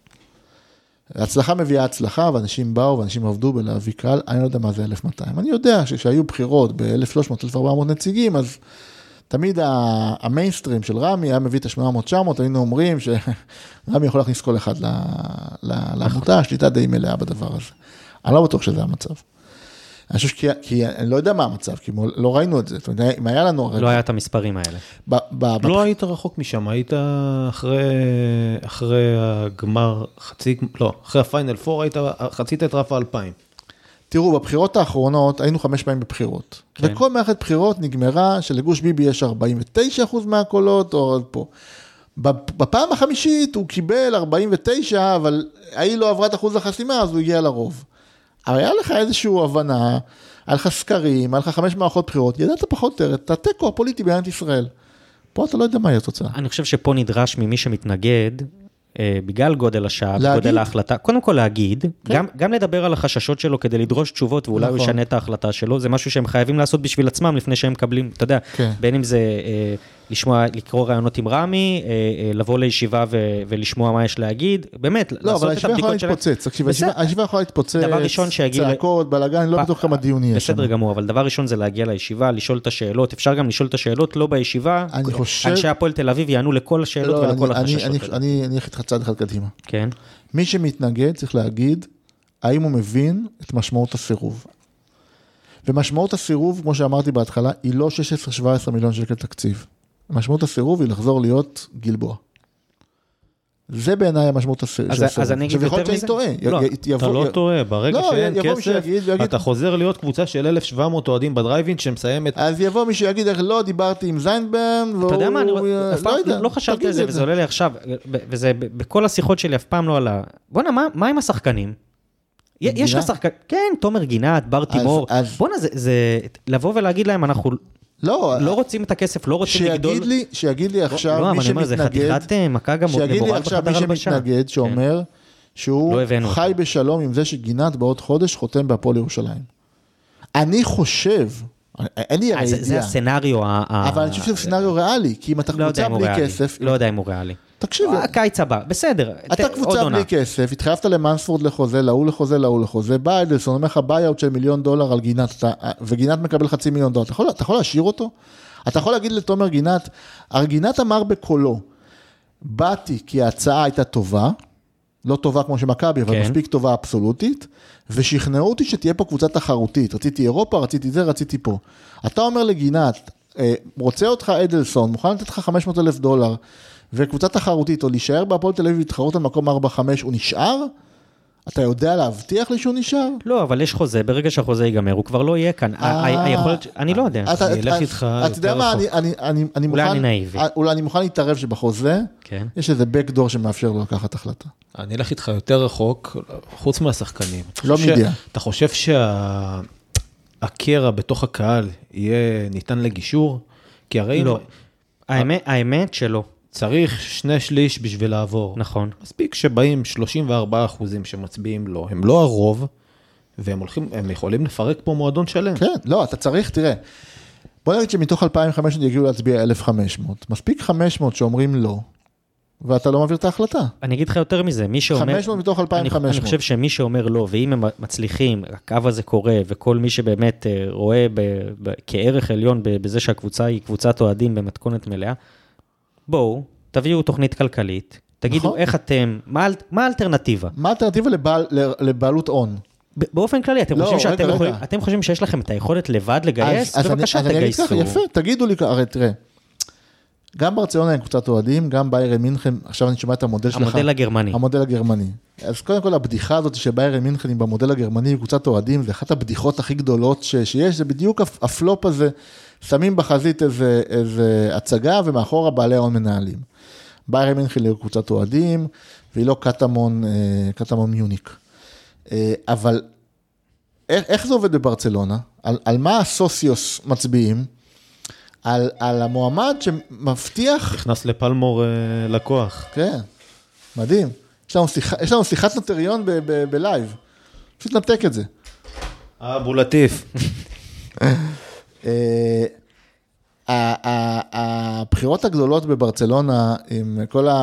הצלחה מביאה הצלחה, ואנשים באו, ואנשים עבדו בלהביא קהל, אני לא יודע מה זה 1,200. אני יודע שכשהיו בחירות ב-1,300, 1,400 נציגים, אז תמיד המיינסטרים של רמי היה מביא את ה-800-900, היינו אומרים שרמי יכול להכניס כל אחד לעמותה, שליטה די מלאה בדבר הזה. אני לא בטוח שזה המצב. אני חושב כי, כי אני לא יודע מה המצב, כי לא ראינו את זה. זאת אומרת, אם היה לנו... לא היה את המספרים האלה. ב, ב, ב, לא היית רחוק משם, היית אחרי, אחרי הגמר, חצי, לא, אחרי הפיינל פור היית, חצית את רף האלפיים. תראו, בבחירות האחרונות היינו חמש פעמים בבחירות. כן. וכל מערכת בחירות נגמרה שלגוש ביבי יש 49% מהקולות, או עוד פה. בפ- בפעם החמישית הוא קיבל 49, אבל ההיא לא עברה את אחוז החסימה, אז הוא הגיע לרוב. אבל היה לך איזושהי הבנה, היה לך סקרים, היה לך חמש מערכות בחירות, ידעת פחות או יותר את התיקו הפוליטי במדינת ישראל. פה אתה לא יודע מה יהיה התוצאה. אני חושב שפה נדרש ממי שמתנגד, בגלל גודל השעה להגיד. וגודל ההחלטה, קודם כל להגיד, גם, גם לדבר על החששות שלו כדי לדרוש תשובות, ואולי הוא נכון. ישנה את ההחלטה שלו, זה משהו שהם חייבים לעשות בשביל עצמם לפני שהם מקבלים, אתה יודע, כן. בין אם זה אה, לשמוע, לקרוא ראיונות עם רמי, אה, אה, לבוא לישיבה ו, ולשמוע מה יש להגיד, באמת, לא, אבל לעשות את הישיבה יכולה הבדיקות שלהם. להתפוצץ, תקשיב, הישיבה- בסדר. הישיבה יכולה להתפוצץ, דבר ראשון שיגיד צעקות, בלאגן, לא בטוח כמה דיון יהיה שם. בסדר גמור, אבל דבר ראשון זה להגיע לישיבה, לשאול את השאלות, אפשר גם לשאול את השאלות לא בישיבה, אני חושב- אנשי הפועל תל אביב יענו לכל השאלות לא, ולכל החששות. אני אלך איתך צעד אחד קדימה. כן, מי שמתנגד צריך להגיד האם הוא מבין את משמעות הסירוב. ומשמעות הסירוב, כמו שאמרתי בהתחלה, היא לא 16-17 מיליון שקל תקציב. משמעות הסירוב היא לחזור להיות גלבוע. זה בעיניי המשמעות הס- אז- של הסירוב. אז אני אגיד עכשיו, יכול להיות יותר שאני מזה. טועה. לא, י- י- אתה יבוא- לא י- טועה, ברגע לא, שאין יבוא כסף, שיגיד ויגיד- אתה חוזר להיות קבוצה של 1,700 אוהדים בדרייבין שמסיימת... אז יבוא מי שיגיד, "איך לא, דיברתי עם זיינברן, והוא... אתה יודע מה, אני אה, אף פעם יודע, לא חשבתי על זה, וזה עולה לי עכשיו, וזה בכל השיחות שלי אף פעם לא עלה. בואנה, מה- מה עם השחקנים? יש לך? שחקן, כן, תומר גינת, בר תימור, אז- בואנה, זה- זה, לבוא ולהגיד להם, אנחנו לא, לא רוצים את הכסף, לא רוצים לגדול. שיגיד לי, שיגיד לי עכשיו, לא, מי אבל אני אומר, זה שמתנגד, חתיכת אה, מכה גם שיגיד לי עכשיו מי. שמתנגד, שאומר שהוא לא חי בשלום עם זה שגינת בעוד חודש חותם בהפועל ירושלים. אני חושב, אין לי אה, הרי זה- זה ידיעה, הסצנריו ה... אבל אני חושב שזה סצנריו ריאלי, כי אם אתה לא קבוצה בלי. כסף, לא יודע אם הוא ריאלי. תקשיב, הקיץ הבא, בסדר. אתה קבוצה. בלי כסף, התחייבת למנספורד לחוזה, להוא לחוזה, להוא לחוזה, בא אדלסון, אומר לך buy-out של מיליון דולר על גינת, וגינת מקבל חצי מיליון דולר, אתה יכול- אתה יכול להשאיר אותו? אתה יכול להגיד לתומר גינת, הרי גינת אמר בקולו, באתי כי ההצעה הייתה טובה, לא טובה כמו שמכבי, אבל כן. מספיק טובה אבסולוטית, ושכנעו אותי שתהיה פה קבוצה תחרותית, רציתי אירופה, רציתי זה, רציתי פה. אתה אומר לגינת, אה, רוצה אותך אדלסון, מוכן לתת לך 500 אלף דולר, וקבוצה תחרותית, או להישאר בהפועל תל אביב ולהתחרות על מקום 4-5, הוא נשאר? אתה יודע להבטיח לי שהוא נשאר? לא, אבל יש חוזה, ברגע שהחוזה ייגמר, הוא כבר לא יהיה כאן. אה. היכולת, אני לא יודע. אתה- אני אלך אתה- איתך אתה יודע יותר מה, רחוק. אני- אני- אני אני אולי מוכן, אני נאיבי. אה, אולי אני מוכן להתערב שבחוזה, כן. יש איזה backdoor שמאפשר לו לקחת החלטה. אני אלך איתך יותר רחוק, חוץ מהשחקנים. אתה לא מידיעה. אתה חושב שהקרע בתוך הקהל יהיה ניתן לגישור? כי הרי לא. האמת שלא, צריך שני שליש בשביל לעבור. נכון. מספיק שבאים 34 אחוזים שמצביעים לא, הם לא הרוב, והם הולכים, הם יכולים לפרק פה מועדון שלם. כן, לא, אתה צריך, תראה, בוא נגיד שמתוך 2,500 יגיעו להצביע 1,500, מספיק 500 שאומרים לא, ואתה לא מעביר את ההחלטה. אני אגיד לך יותר מזה, מי שאומר... 500 מתוך אני, 2,500. אני חושב שמי שאומר לא, ואם הם מצליחים, הקו הזה קורה, וכל מי שבאמת אה, רואה ב, ב, כערך עליון ב- בזה שהקבוצה היא קבוצת אוהדים במתכונת מלאה, בואו, תביאו תוכנית כלכלית, תגידו נכון. איך אתם, מה, מה האלטרנטיבה? מה האלטרנטיבה לבעל- לבעלות הון? באופן כללי, אתם לא, חושבים רגע, שאתם רגע. יכולים, אתם חושבים שיש לכם את היכולת לבד לגייס? אז- אז אני- בבקשה אז אני תגייסו. ככה, יפה, תגידו לי, הרי תראה, גם ברצלונה הם קבוצת אוהדים, גם ביירן מינכן, עכשיו אני שומע את המודל שלך. המודל הגרמני. המודל הגרמני. אז קודם כל הבדיחה הזאת שביירן מינכן היא במודל הגרמני קבוצת אוהדים, זה אחת הבדיחות הכי גדולות ש, שיש, זה בדיוק הפ- הפלופ הזה, שמים בחזית איזה, איזה הצגה ומאחורה בעלי ההון מנהלים. ביירן מינכן היא קבוצת אוהדים, והיא לא קטמון, אה, קטמון Munich. אה, אבל איך, איך זה עובד בברצלונה? על, על מה הסוציוס מצביעים? על, על המועמד שמבטיח נכנס לפלמור אה, לקוח. כן, מדהים. יש לנו, שיחה, יש לנו שיחת נוטריון ב live. פשוט נתק את זה. אה, ה- [LAUGHS] הבחירות הגדולות בברצלונה עם כל ה...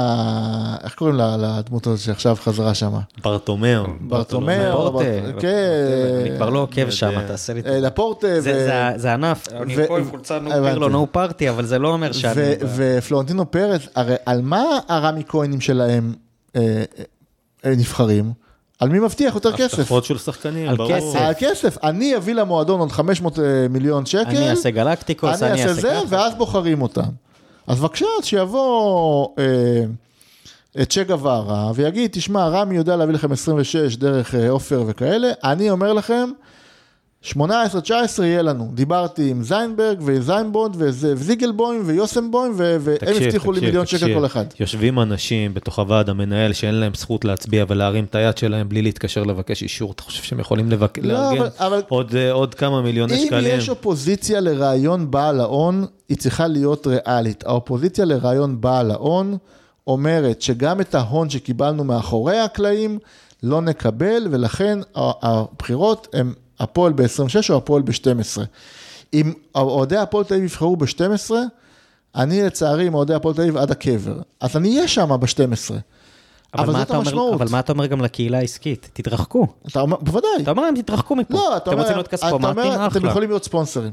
איך קוראים לה- לדמות הזאת שעכשיו חזרה שם? ברטומאו. ברטומאו, פורטה, בר- כן. אני כבר לא עוקב יודע. שם, תעשה לי... אה, לפורטה. זה- ו- זה- זה ענף, אני עם חולצה נו. פירלו, נו פארטי, אבל זה לא אומר שאני... ופלורנטינו פרץ, הרי על מה הרמי כהנים שלהם אה, אה, נבחרים? על מי מבטיח יותר כסף? הבטחות של שחקנים, על ברור. כסף. על כסף, אני אביא למועדון עוד 500 אה, מיליון שקל, אני אעשה גלקטיקוס, אני אני אעשה זה, ככה. ואז בוחרים אותם. אז בבקשה, אז שיבוא אה, צ'ה גווארה ויגיד, תשמע, רמי יודע להביא לכם 26 דרך אה, עופר וכאלה, אני אומר לכם, 18-19 יהיה לנו. דיברתי עם זיינברג וזיינבונד וזיגלבוים ויוסנבוים, והם הבטיחו לי מיליון שקל. כל אחד. יושבים אנשים בתוך הוועד המנהל שאין להם זכות להצביע ולהרים את היד שלהם בלי להתקשר לבקש אישור. אתה חושב שהם יכולים לבק... לא, לארגן אבל- אבל- עוד, אה, עוד כמה מיליוני אם שקלים? יש אופוזיציה לרעיון בעל ההון, היא צריכה להיות ריאלית. האופוזיציה לרעיון בעל ההון אומרת שגם את ההון שקיבלנו מאחורי הקלעים לא נקבל, ולכן הבחירות הן הפועל ב-26 או הפועל ב-12. אם אוהדי הפועל תל אביב יבחרו ב-12, אני לצערי עם אוהדי הפועל תל אביב עד הקבר. אז אני אהיה שם ב-12. אבל מה זאת אתה אומר- המשמעות. אבל מה אתה אומר גם לקהילה העסקית? תתרחקו. אתה אומר, בוודאי. אתה אומר להם, תתרחקו מפה. לא, אתה אתם אומר, רוצים להיות אתה כספומטים? אומר, אתם אחלה. יכולים להיות ספונסרים.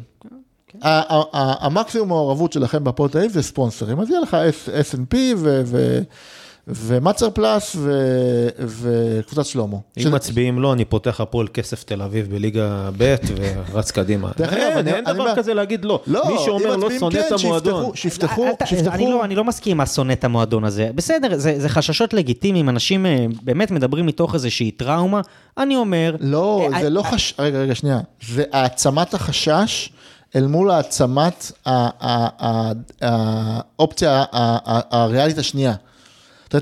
ה- ה- המקסימום מעורבות שלכם בהפועל תל אביב זה ספונסרים, אז יהיה לך S&P ומצר פלאס ו- וקבוצת שלמה. אם שזה- מצביעים לא, אני פותח הפועל כסף תל אביב בליגה ב' ורץ קדימה. דרך אגב, אין, אין דבר כזה להגיד לא. לא, מי שאומר לא שונא את כן, המועדון. שיפתחו, שיפתחו. אני לא, אני לא מסכים מה שונא את המועדון הזה. בסדר, זה, זה חששות לגיטימיים, אנשים אה, באמת מדברים מתוך איזושהי טראומה. אני אומר... לא, אה, זה אה, לא חש... רגע, רגע, שנייה. זה העצמת החשש אל מול העצמת האופציה הריאלית השנייה.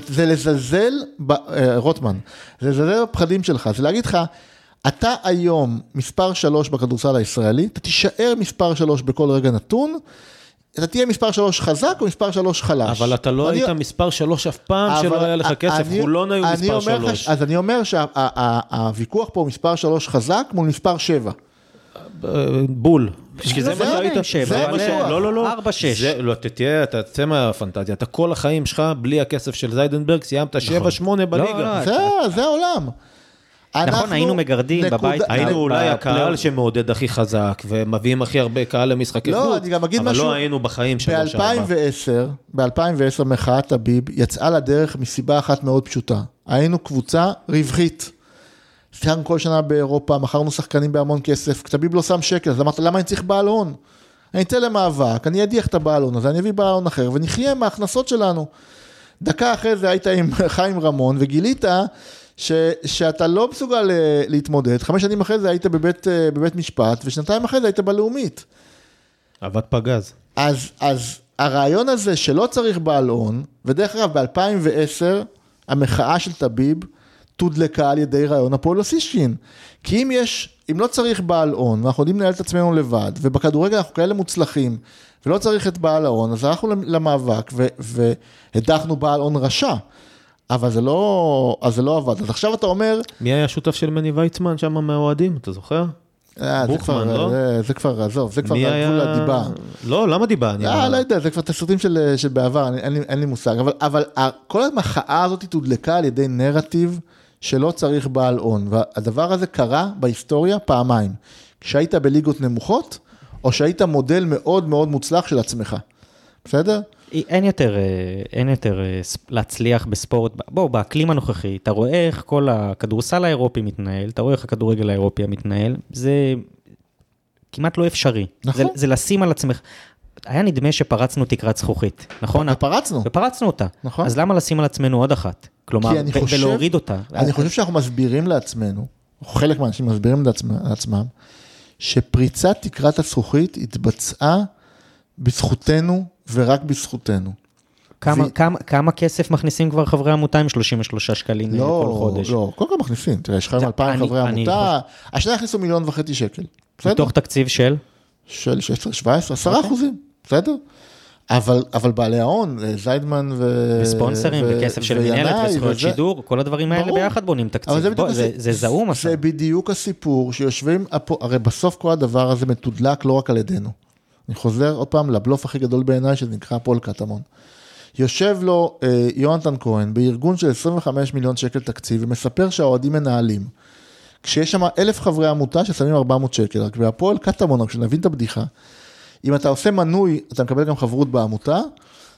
זה לזלזל, ב, אה, רוטמן, זה לזלזל בפחדים שלך, זה להגיד לך, אתה היום מספר 3 בכדורסל הישראלי, אתה תישאר מספר 3 בכל רגע נתון, אתה תהיה מספר 3 חזק או מספר 3 חלש. אבל אתה לא אני... היית מספר שלוש אף פעם שלא היה לך כסף, חולון היו מספר 3. אז אני אומר שהוויכוח פה הוא מספר 3 חזק מול מספר 7. בול. זה מה שהיית, זה אבל מה ש... לא. לא, לא, לא. ארבע, שש. זה- לא, אתה תהיה, אתה תצא מהפנטזיה, אתה כל החיים שלך, בלי הכסף של זיידנברג, סיימת שבע, שמונה בליגה. לא, זה, זה העולם. אנחנו- היינו מגרדים בבית. היינו אולי. הקהל שמעודד הכי חזק, ומביאים הכי הרבה קהל למשחקי לא, חוץ, אני גם אגיד אבל משהו. לא היינו בחיים שלוש ארבע. ב-2010, ב-2010 מחאת הביב יצאה לדרך מסיבה אחת מאוד פשוטה. היינו קבוצה רווחית. שיחקנו כל שנה באירופה, מכרנו שחקנים בהמון כסף, תביב לא שם שקל, אז אמרת, למה אני צריך בעל הון? אני אצא למאבק, אני אדיח את הבעל הון הזה, אני אביא בעל הון אחר, ונחיה מההכנסות שלנו. דקה אחרי זה היית עם [LAUGHS] חיים רמון, וגילית ש, שאתה לא מסוגל אה, להתמודד, חמש שנים אחרי זה היית בבית, אה, בבית משפט, ושנתיים אחרי זה היית בלאומית. עבד פגז. אז, אז הרעיון הזה שלא צריך בעל הון, ודרך אגב ב-2010 המחאה של טביב תודלקה על ידי רעיון הפועל אוסישקין. כי אם יש, אם לא צריך בעל הון, ואנחנו יודעים לנהל את עצמנו לבד, ובכדורגל אנחנו כאלה מוצלחים, ולא צריך את בעל ההון, אז הלכנו למאבק ו- והדחנו בעל הון רשע. אבל זה לא, אז זה לא עבד. אז עכשיו אתה אומר, מי היה השותף של מני ויצמן שם מהאוהדים, אתה זוכר? אה, זה בוכמן, כבר, לא? זה, זה כבר, עזוב, זה כבר גבול. הדיבה. לא, למה דיבה? אני אה. לא יודע, זה כבר תסריטים של, של בעבר, אני, אין, לי, אין לי מושג. אבל, כל המחאה הזאת תודלקה על ידי נרטיב שלא צריך בעל הון. והדבר הזה קרה בהיסטוריה פעמיים. כשהיית בליגות נמוכות, או שהיית מודל מאוד מאוד מוצלח של עצמך. בסדר? אין יותר, אה, אין יותר אה, להצליח בספורט. בוא, באקלים הנוכחי, אתה רואה איך כל הכדורסל האירופי מתנהל, אתה רואה איך הכדורגל האירופי מתנהל, זה כמעט לא אפשרי. נכון. זה, זה לשים על עצמך. היה נדמה שפרצנו תקרת זכוכית, נכון? ופרצנו. ופרצנו אותה. נכון. אז למה לשים על עצמנו עוד אחת? כלומר, חושב- ולהוריד אותה. אני חושב שאנחנו מסבירים לעצמנו, חלק מהאנשים מסבירים לעצמם, שפריצת תקרת הזכוכית התבצעה בזכותנו ורק בזכותנו. כמה, ו- כמה, כמה כסף מכניסים כבר חברי עמותה עם 33 שקלים אה, כל לא, חודש? לא, קודם כל מכניסים, תראה, יש לך אלפיים אני- חברי אני עמותה, השנה הכניסו מיליון וחצי שקל, בסדר? מתוך תקציב של? של 16, 17, 10 אוקיי. אחוזים, בסדר? אבל, אבל בעלי ההון, אה, זיידמן ו... וספונסרים, ו- וכסף של מנהלת, וזכויות וזה- שידור, כל הדברים האלה ברור. ביחד בונים תקציב. זה בוא, זה, הס- זה זעום עשה. זה בדיוק הסיפור שיושבים, הרי בסוף כל הדבר הזה מתודלק לא רק על ידינו. אני חוזר עוד פעם לבלוף הכי גדול בעיניי, שזה נקרא פול קטמון. יושב לו אה, יונתן כהן בארגון של 25 מיליון שקל תקציב, ומספר שהאוהדים מנהלים. כשיש שם אלף חברי עמותה ששמים 400 שקל, רק בהפועל קטמון, רק שנבין את הבדיחה, אם אתה עושה מנוי, אתה מקבל גם חברות בעמותה,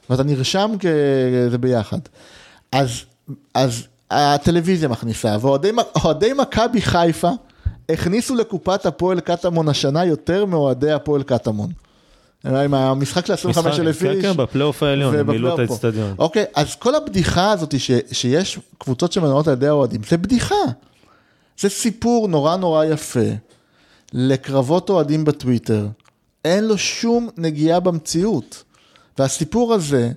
ואתה נרשם כזה ביחד. אז, אז הטלוויזיה מכניסה, ואוהדי אוהדי מכבי חיפה הכניסו לקופת הפועל קטמון השנה יותר מאוהדי הפועל קטמון. עם המשחק של 25 אלף כן, איש. כן, בפלייאוף העליון, הם מילאו את. האצטדיון. אוקיי, אז כל הבדיחה הזאת ש, שיש קבוצות שמנוהלות על ידי האוהדים, זה בדיחה. זה סיפור נורא נורא יפה לקרבות אוהדים בטוויטר. אין לו שום נגיעה במציאות. והסיפור הזה,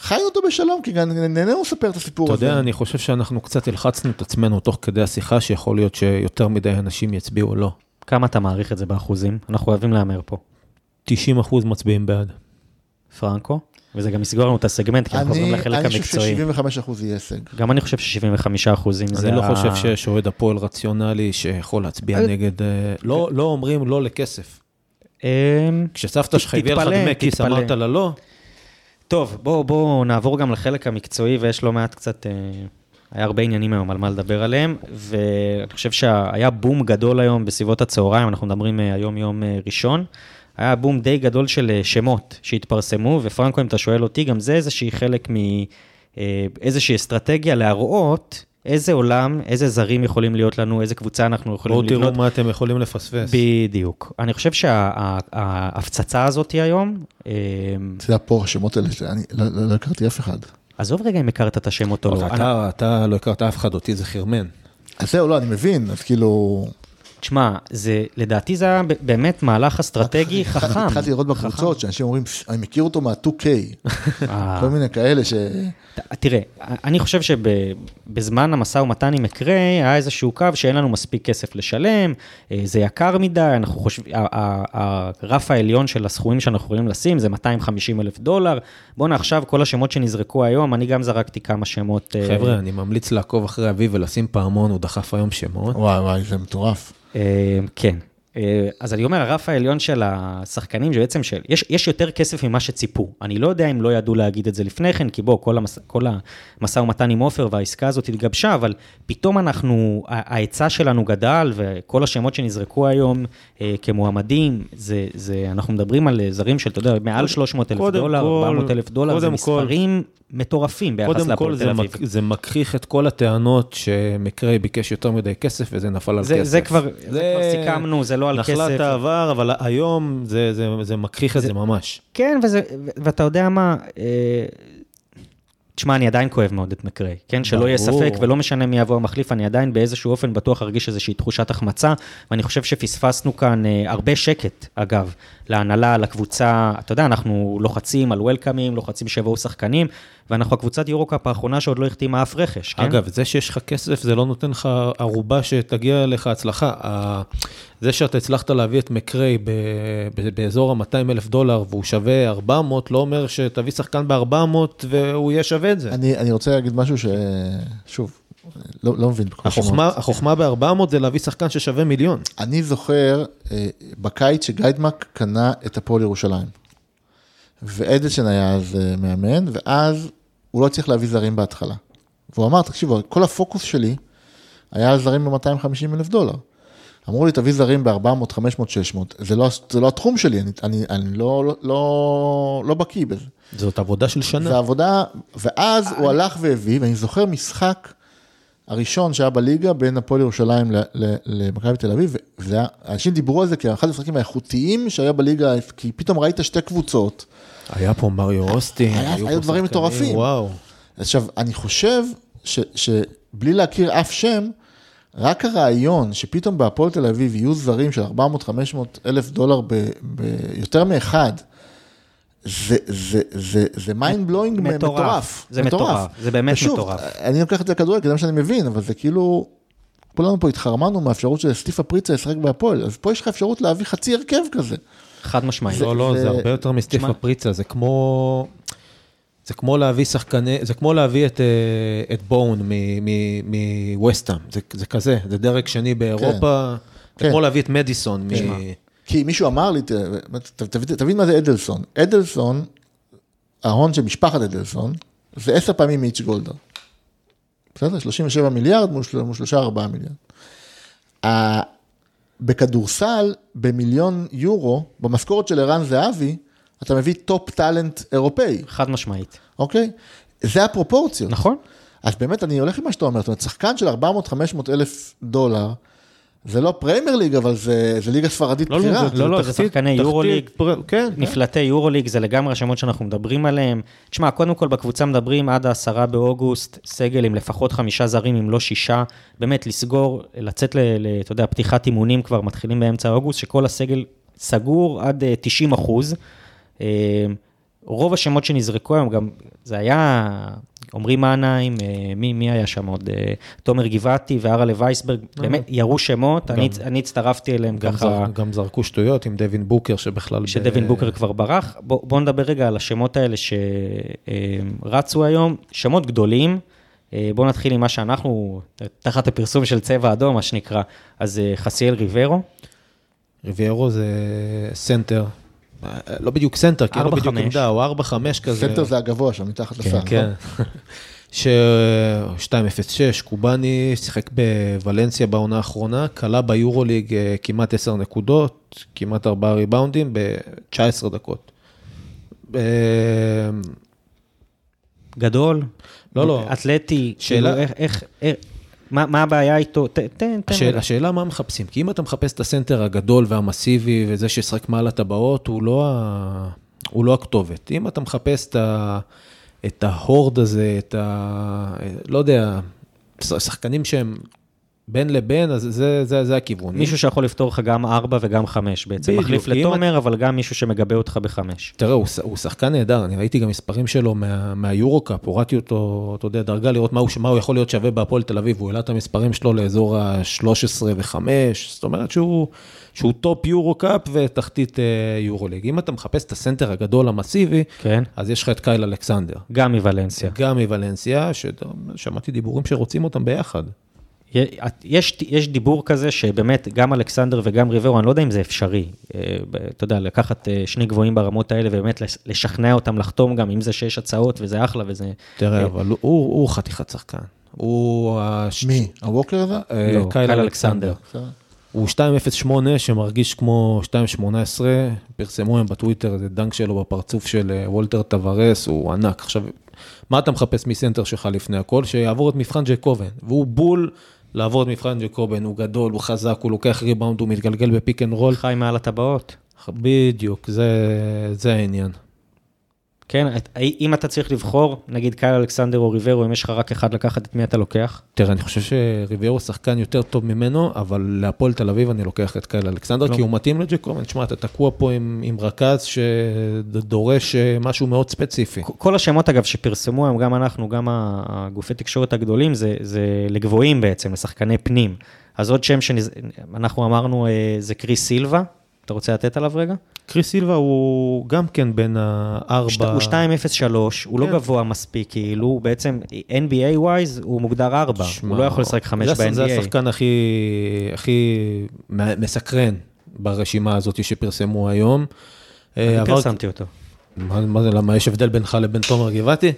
חיינו אותו בשלום, כי גם נהנינו לספר את הסיפור אתה הזה. יודע, אני חושב שאנחנו קצת הלחצנו את עצמנו תוך כדי השיחה, שיכול להיות שיותר מדי אנשים יצביעו לא. כמה אתה מעריך את זה באחוזים? אנחנו אוהבים להמר פה. 90 אחוז מצביעים בעד. פרנקו? וזה גם יסגור לנו את הסגמנט, כי אנחנו עוברים אני לחלק אני חושב המקצועי. ש-75% יהיה הישג. גם אני חושב ש-75 אחוזים זה אני לא ה- חושב שיש אוהד הפועל רציונלי שיכול להצביע נגד... אה, לא לא אומרים לא לכסף. אמ, כשסבתא שלך הביאה לך דמי כיס. אמרת לה לא? טוב, בואו בוא נעבור גם לחלק המקצועי, ויש לא מעט קצת, אה, היה הרבה עניינים היום על מה לדבר עליהם, ואני חושב שהיה בום גדול היום בסביבות הצהריים, אנחנו מדברים אה, היום יום אה, ראשון, היה בום די גדול של אה, שמות שהתפרסמו, ופרנקו, אם אתה שואל אותי, גם זה איזושהי חלק מאיזושהי אסטרטגיה להראות איזה עולם, איזה זרים יכולים להיות לנו, איזה קבוצה אנחנו יכולים בואו לבנות. תראו מה אתם יכולים לפספס. בדיוק. אני חושב שההפצצה הזאת היום, אה, אתה יודע, פה השמות האלה, אני לא- לא לא הכרתי אף אחד. עזוב רגע אם הכרת את השמות או לא. אתה לא הכרת אף אחד, אותי זה חרמן. אז זהו, לא, אני מבין, אז כאילו... תשמע, זה, לדעתי זה היה באמת מהלך אסטרטגי חכם. התחלתי לראות בקבוצות, שאנשים אומרים, "פש, אני מכיר אותו מה-2K, אה, כל מיני כאלה ש... תראה, אני חושב שבזמן המשא ומתן עם מקרה, היה איזשהו קו שאין לנו מספיק כסף לשלם, אה, זה יקר מדי, אנחנו חושבים, הרף העליון של הסכומים שאנחנו יכולים לשים זה 250 אלף דולר. בואנה, עכשיו כל השמות שנזרקו היום, אני גם זרקתי כמה שמות. אה, חבר'ה, אני ממליץ לעקוב אחרי אביב ולשים פעמון, הוא דחף היום שמות. וואי וואי, זה מטורף. אה, כן. אה, אז אני אומר, הרף העליון של השחקנים, שבעצם של, יש, יש יותר כסף ממה שציפו. אני לא יודע אם לא ידעו להגיד את זה לפני כן, כי בוא, כל, המס, כל המשא ומתן עם עופר והעסקה הזאת התגבשה, אבל פתאום אנחנו, ההיצע שלנו גדל, וכל השמות שנזרקו היום אה, כמועמדים, זה, זה, אנחנו מדברים על זרים של, אתה יודע, מעל 300 אלף קודם דולר, כל- 400 אלף דולר, זה קודם כל- מספרים מטורפים ביחס קודם כל, להפועל זה, תל אביב. מק, זה מכחיך את כל הטענות שמקריי ביקש יותר מדי כסף וזה נפל על זה, כסף. זה, כבר, זה כבר סיכמנו, זה לא על כסף. נחלת העבר, אבל היום זה, זה, זה מכחיך את זה ממש. כן, וזה, ואתה יודע מה, אה, תשמע, אני עדיין כואב מאוד את מקריי, כן? שלא יהיה. ספק, ולא משנה מי יבוא המחליף, אני עדיין באיזשהו אופן בטוח ארגיש איזושהי תחושת החמצה, ואני חושב שפספסנו כאן אה, הרבה שקט, אגב, להנהלה, לקבוצה, אתה יודע, אנחנו לוחצים על וולקאמים, לוחצים שיבואו שחקנים, ואנחנו הקבוצת יורוקאפ האחרונה שעוד לא החתימה אף רכש, כן? אגב, זה שיש לך כסף, זה לא נותן לך ערובה שתגיע לך הצלחה. זה שאתה הצלחת להביא את מקריי ב- ב- באזור ה-200 אלף דולר והוא שווה 400, לא אומר שתביא שחקן ב-400 והוא יהיה שווה את זה. אני אני רוצה להגיד משהו ש... שוב, לא לא מבין בכל החוכמה, החוכמה ב-400 זה להביא שחקן ששווה מיליון. אני זוכר אה, בקיץ שגיידמק קנה את הפועל ירושלים. ואדלשטיין היה אז אה, מאמן, ואז הוא לא הצליח להביא זרים בהתחלה. והוא אמר, תקשיבו, כל הפוקוס שלי היה על זרים ב-250 אלף דולר. אמרו לי, תביא זרים ב-400, 500, 600. זה לא, זה לא התחום שלי, אני, אני, אני לא, לא, לא, לא בקיא בזה. זאת עבודה של שנה. עבודה, ואז הוא הלך והביא, ואני זוכר משחק הראשון שהיה בליגה בין הפועל ירושלים למכבי תל אביב, וזה היה, אנשים דיברו על זה כאחד המשחקים האיכותיים שהיה בליגה, כי פתאום ראית שתי קבוצות. היה פה מריו אוסטין, היה- היו היו דברים מטורפים. וואו. עכשיו, אני חושב ש, שבלי להכיר אף שם, רק הרעיון שפתאום בהפועל תל אביב יהיו זרים של 400-500 אלף דולר ביותר מאחד, זה, זה, זה, זה mind blowing מטורף. מטורף. זה מטורף. זה באמת ושוב, מטורף. אני לוקח את זה לכדורגל, זה מה שאני מבין, אבל זה כאילו, כולנו פה התחרמנו מהאפשרות של סטיפה פריצה ישחק בהפועל, אז פה יש לך אפשרות להביא חצי הרכב כזה. חד משמעית. לא, לא, זה- הרבה יותר מסטיפה תשמע- פריצה, זה כמו... זה כמו להביא שחקני, זה כמו להביא את, אה, את בון מווסטהאם, זה, זה כזה, זה דרג שני באירופה, זה כן. כמו להביא את מדיסון. מ... תשמע. כי מישהו אמר לי, תבין, מה זה אדלסון. אדלסון, ההון של משפחת אדלסון, זה עשר פעמים מיץ' גולדר. בסדר? 37 מיליארד מול של- מול שלושה ארבעה מיליארד. בכדורסל, במיליון יורו, במשכורת של ערן זהבי, אתה מביא top talent אירופאי, חד משמעית. אוקיי? זה הפרופורציות. נכון? אז באמת, אני הולך עם מה שאתה אומר, זאת אומרת, שחקן של 400-500 אלף דולר, זה לא פריימר ליג, אבל זה, זה ליגה ספרדית לא, בחירה. לא, לא, לא, זה תחתית- שחקני תחתית יורוליג. פר- כן, כן. נפלטי יורוליג זה לגמרי השמות שאנחנו מדברים עליהם. תשמע, קודם כל בקבוצה מדברים עד העשרה באוגוסט, סגל עם לפחות חמישה זרים, אם לא שישה, באמת לסגור, לצאת ל... ל- אתה יודע, פתיחת אימונים כבר מתחילים באמצע אוגוסט, שכל הסגל סגור עד אה, 90 אחוז. אה, רוב השמות שנזרקו היום, גם זה היה, עמרי מנהיים, אה, מי, מי היה שם עוד? אה, תומר גבעתי והרלה וייסברג, באמת ירו שמות, אני, אני הצטרפתי אליהם גם, ככה. זר, גם זרקו שטויות עם דווין בוקר שבכלל... שדווין ב... בוקר כבר ברח. בוא, בוא נדבר רגע על השמות האלה שרצו היום, שמות גדולים. אה, בואו נתחיל עם מה שאנחנו, תחת הפרסום של צבע אדום, מה שנקרא, אז אה, חסיאל ריביירו. ריביירו זה סנטר, לא בדיוק סנטר, כי ארבע, בדיוק. עמדה, הוא 4-5 כזה. סנטר זה הגבוה שם, מתחת לסל. כן. נכון? [LAUGHS] ש... 2.06, קובאני שיחק בוולנסיה בעונה האחרונה, קלע ביורוליג אה, כמעט 10 נקודות, כמעט 4 ריבאונדים ב-19 דקות. אה, גדול. לא, לא. אתלטי. שאלה- כאילו, איך, איך, איך, מה, מה הבעיה איתו? ת- תן, תן. השאלה, השאלה מה מחפשים, כי אם אתה מחפש את הסנטר הגדול והמסיבי וזה שישחק מעל הטבעות, הוא לא, ה... הוא לא הכתובת. אם אתה מחפש את, ה... את ההורד הזה, את ה... לא יודע, שחקנים שהם בין לבין, אז זה, זה, זה הכיוון. מישהו שיכול לפתור לך גם 4 וגם 5 בעצם. בדיוק, מחליף לתומר, אבל גם מישהו שמגבה אותך בחמש. תראה, הוא, הוא שחקן נהדר, אני ראיתי גם מספרים שלו מה, מהיורו-קאפ, הורדתי אותו, אתה יודע, דרגה לראות מה הוא, מה הוא יכול להיות שווה בהפועל תל אביב, הוא העלה את המספרים שלו לאזור ה-13 ו-5, זאת אומרת שהוא, שהוא top יורו-קאפ ותחתית אה, יורו-ליג. אם אתה מחפש את הסנטר הגדול המסיבי, כן. אז יש לך את קייל אלכסנדר. גם מוולנסיה. גם מוולנסיה, ששמעתי דיבורים שרוצים אותם ביחד. יש, יש דיבור כזה שבאמת גם אלכסנדר וגם ריברו, אני לא יודע אם זה אפשרי, אה, אתה יודע, לקחת אה, שני גבוהים ברמות האלה ובאמת לש- לשכנע אותם לחתום גם עם זה שיש הצעות וזה אחלה וזה... תראה, אה, אבל הוא, הוא, הוא חתיכת שחקן. הוא... הש- מי? הווקר הזה? אה, לא, קייל קייל אלכסנדר. הוא 2.08 שמרגיש כמו 2.18, פרסמו היום בטוויטר איזה dunk שלו בפרצוף של וולטר טבארס, הוא ענק. עכשיו, מה אתה מחפש מסנטר שלך לפני הכל? שיעבור את מבחן ג'קובן, והוא בול לעבור את מבחן ג'קובן, הוא גדול, הוא חזק, הוא לוקח ריבאונד, הוא מתגלגל ב pick and roll. חי מעל הטבעות. בדיוק, זה, זה העניין. כן, אם אתה צריך לבחור, נגיד קייל אלכסנדר או ריברו, אם יש לך רק אחד לקחת, את מי אתה לוקח? תראה, אני חושב שריביירו שחקן יותר טוב ממנו, אבל להפועל תל אביב אני לוקח את קייל אלכסנדר, לא. כי הוא מתאים לג'קובן. תשמע, אתה תקוע פה עם, עם רכז שדורש אה, משהו מאוד ספציפי. כל השמות, אגב, שפרסמו היום, גם אנחנו, גם הגופי תקשורת הגדולים, זה, זה לגבוהים בעצם, לשחקני פנים. אז עוד שם שאנחנו אמרנו, אה, זה קריס סילבה. אתה רוצה לתת עליו רגע? קריס סילבה הוא גם כן בין הארבע... שת- הוא 2.03, הוא לא כן. גבוה מספיק, כאילו, הוא בעצם, NBA ווייז, הוא מוגדר 4, שמע, הוא לא יכול לשחק 5 זה- זה ב-NBA. השחקן הכי, הכי מסקרן ברשימה הזאת שפרסמו היום. אה, אני עבר- פרסמתי אותו. מה, מה זה, למה יש הבדל בינך לבין תומר גבעתי?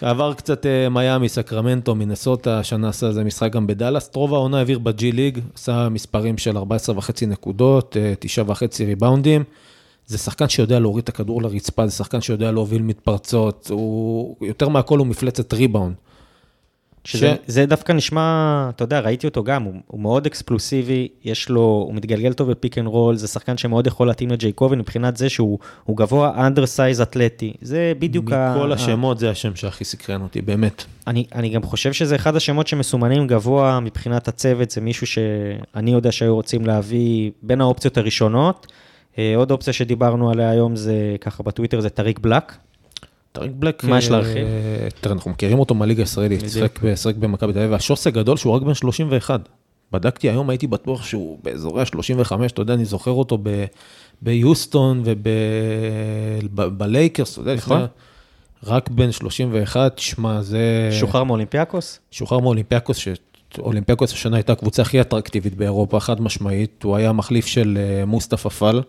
עבר קצת אה, מיאמי, סקרמנטו, מינסוטה, השנה עשה איזה משחק גם בדאלאס. רוב העונה העביר ב G League, עשה מספרים של 14 וחצי נקודות, אה, תשעה וחצי ריבאונדים. זה שחקן שיודע להוריד את הכדור לרצפה, זה שחקן שיודע להוביל מתפרצות, הוא יותר מהכל הוא מפלצת ריבאונד. שזה ש- זה דווקא נשמע, אתה יודע, ראיתי אותו גם, הוא, הוא מאוד אקספלוסיבי, יש לו, הוא מתגלגל טוב ב pick and roll, זה שחקן שמאוד יכול להתאים לג'קובן מבחינת זה שהוא הוא גבוה undersized אתלטי, זה בדיוק ה... מכל ה- השמות זה השם שהכי סקרן אותי, באמת. אני, אני גם חושב שזה אחד השמות שמסומנים גבוה מבחינת הצוות, זה מישהו שאני יודע שהיו רוצים להביא בין האופציות הראשונות. אה, עוד אופציה שדיברנו עליה היום זה, ככה בטוויטר, זה טריק בלק. טריק בלק, מה יש אה, להרחיב? תראה, אנחנו מכירים אותו מהליגה הישראלית. שיחק במכבי תל אביב, והשוס הגדול שהוא רק בן 31. בדקתי היום, הייתי בטוח שהוא באזורי ה-35, אתה יודע, אני זוכר אותו ביוסטון ובלייקרס, אתה יודע, נכון. רק בן 31, שמע, זה... שוחרר מאולימפיאקוס? שוחרר מאולימפיאקוס, שאולימפיאקוס השנה הייתה הקבוצה הכי אטרקטיבית באירופה, חד משמעית, הוא היה מחליף של אה, מוסטפא פאל,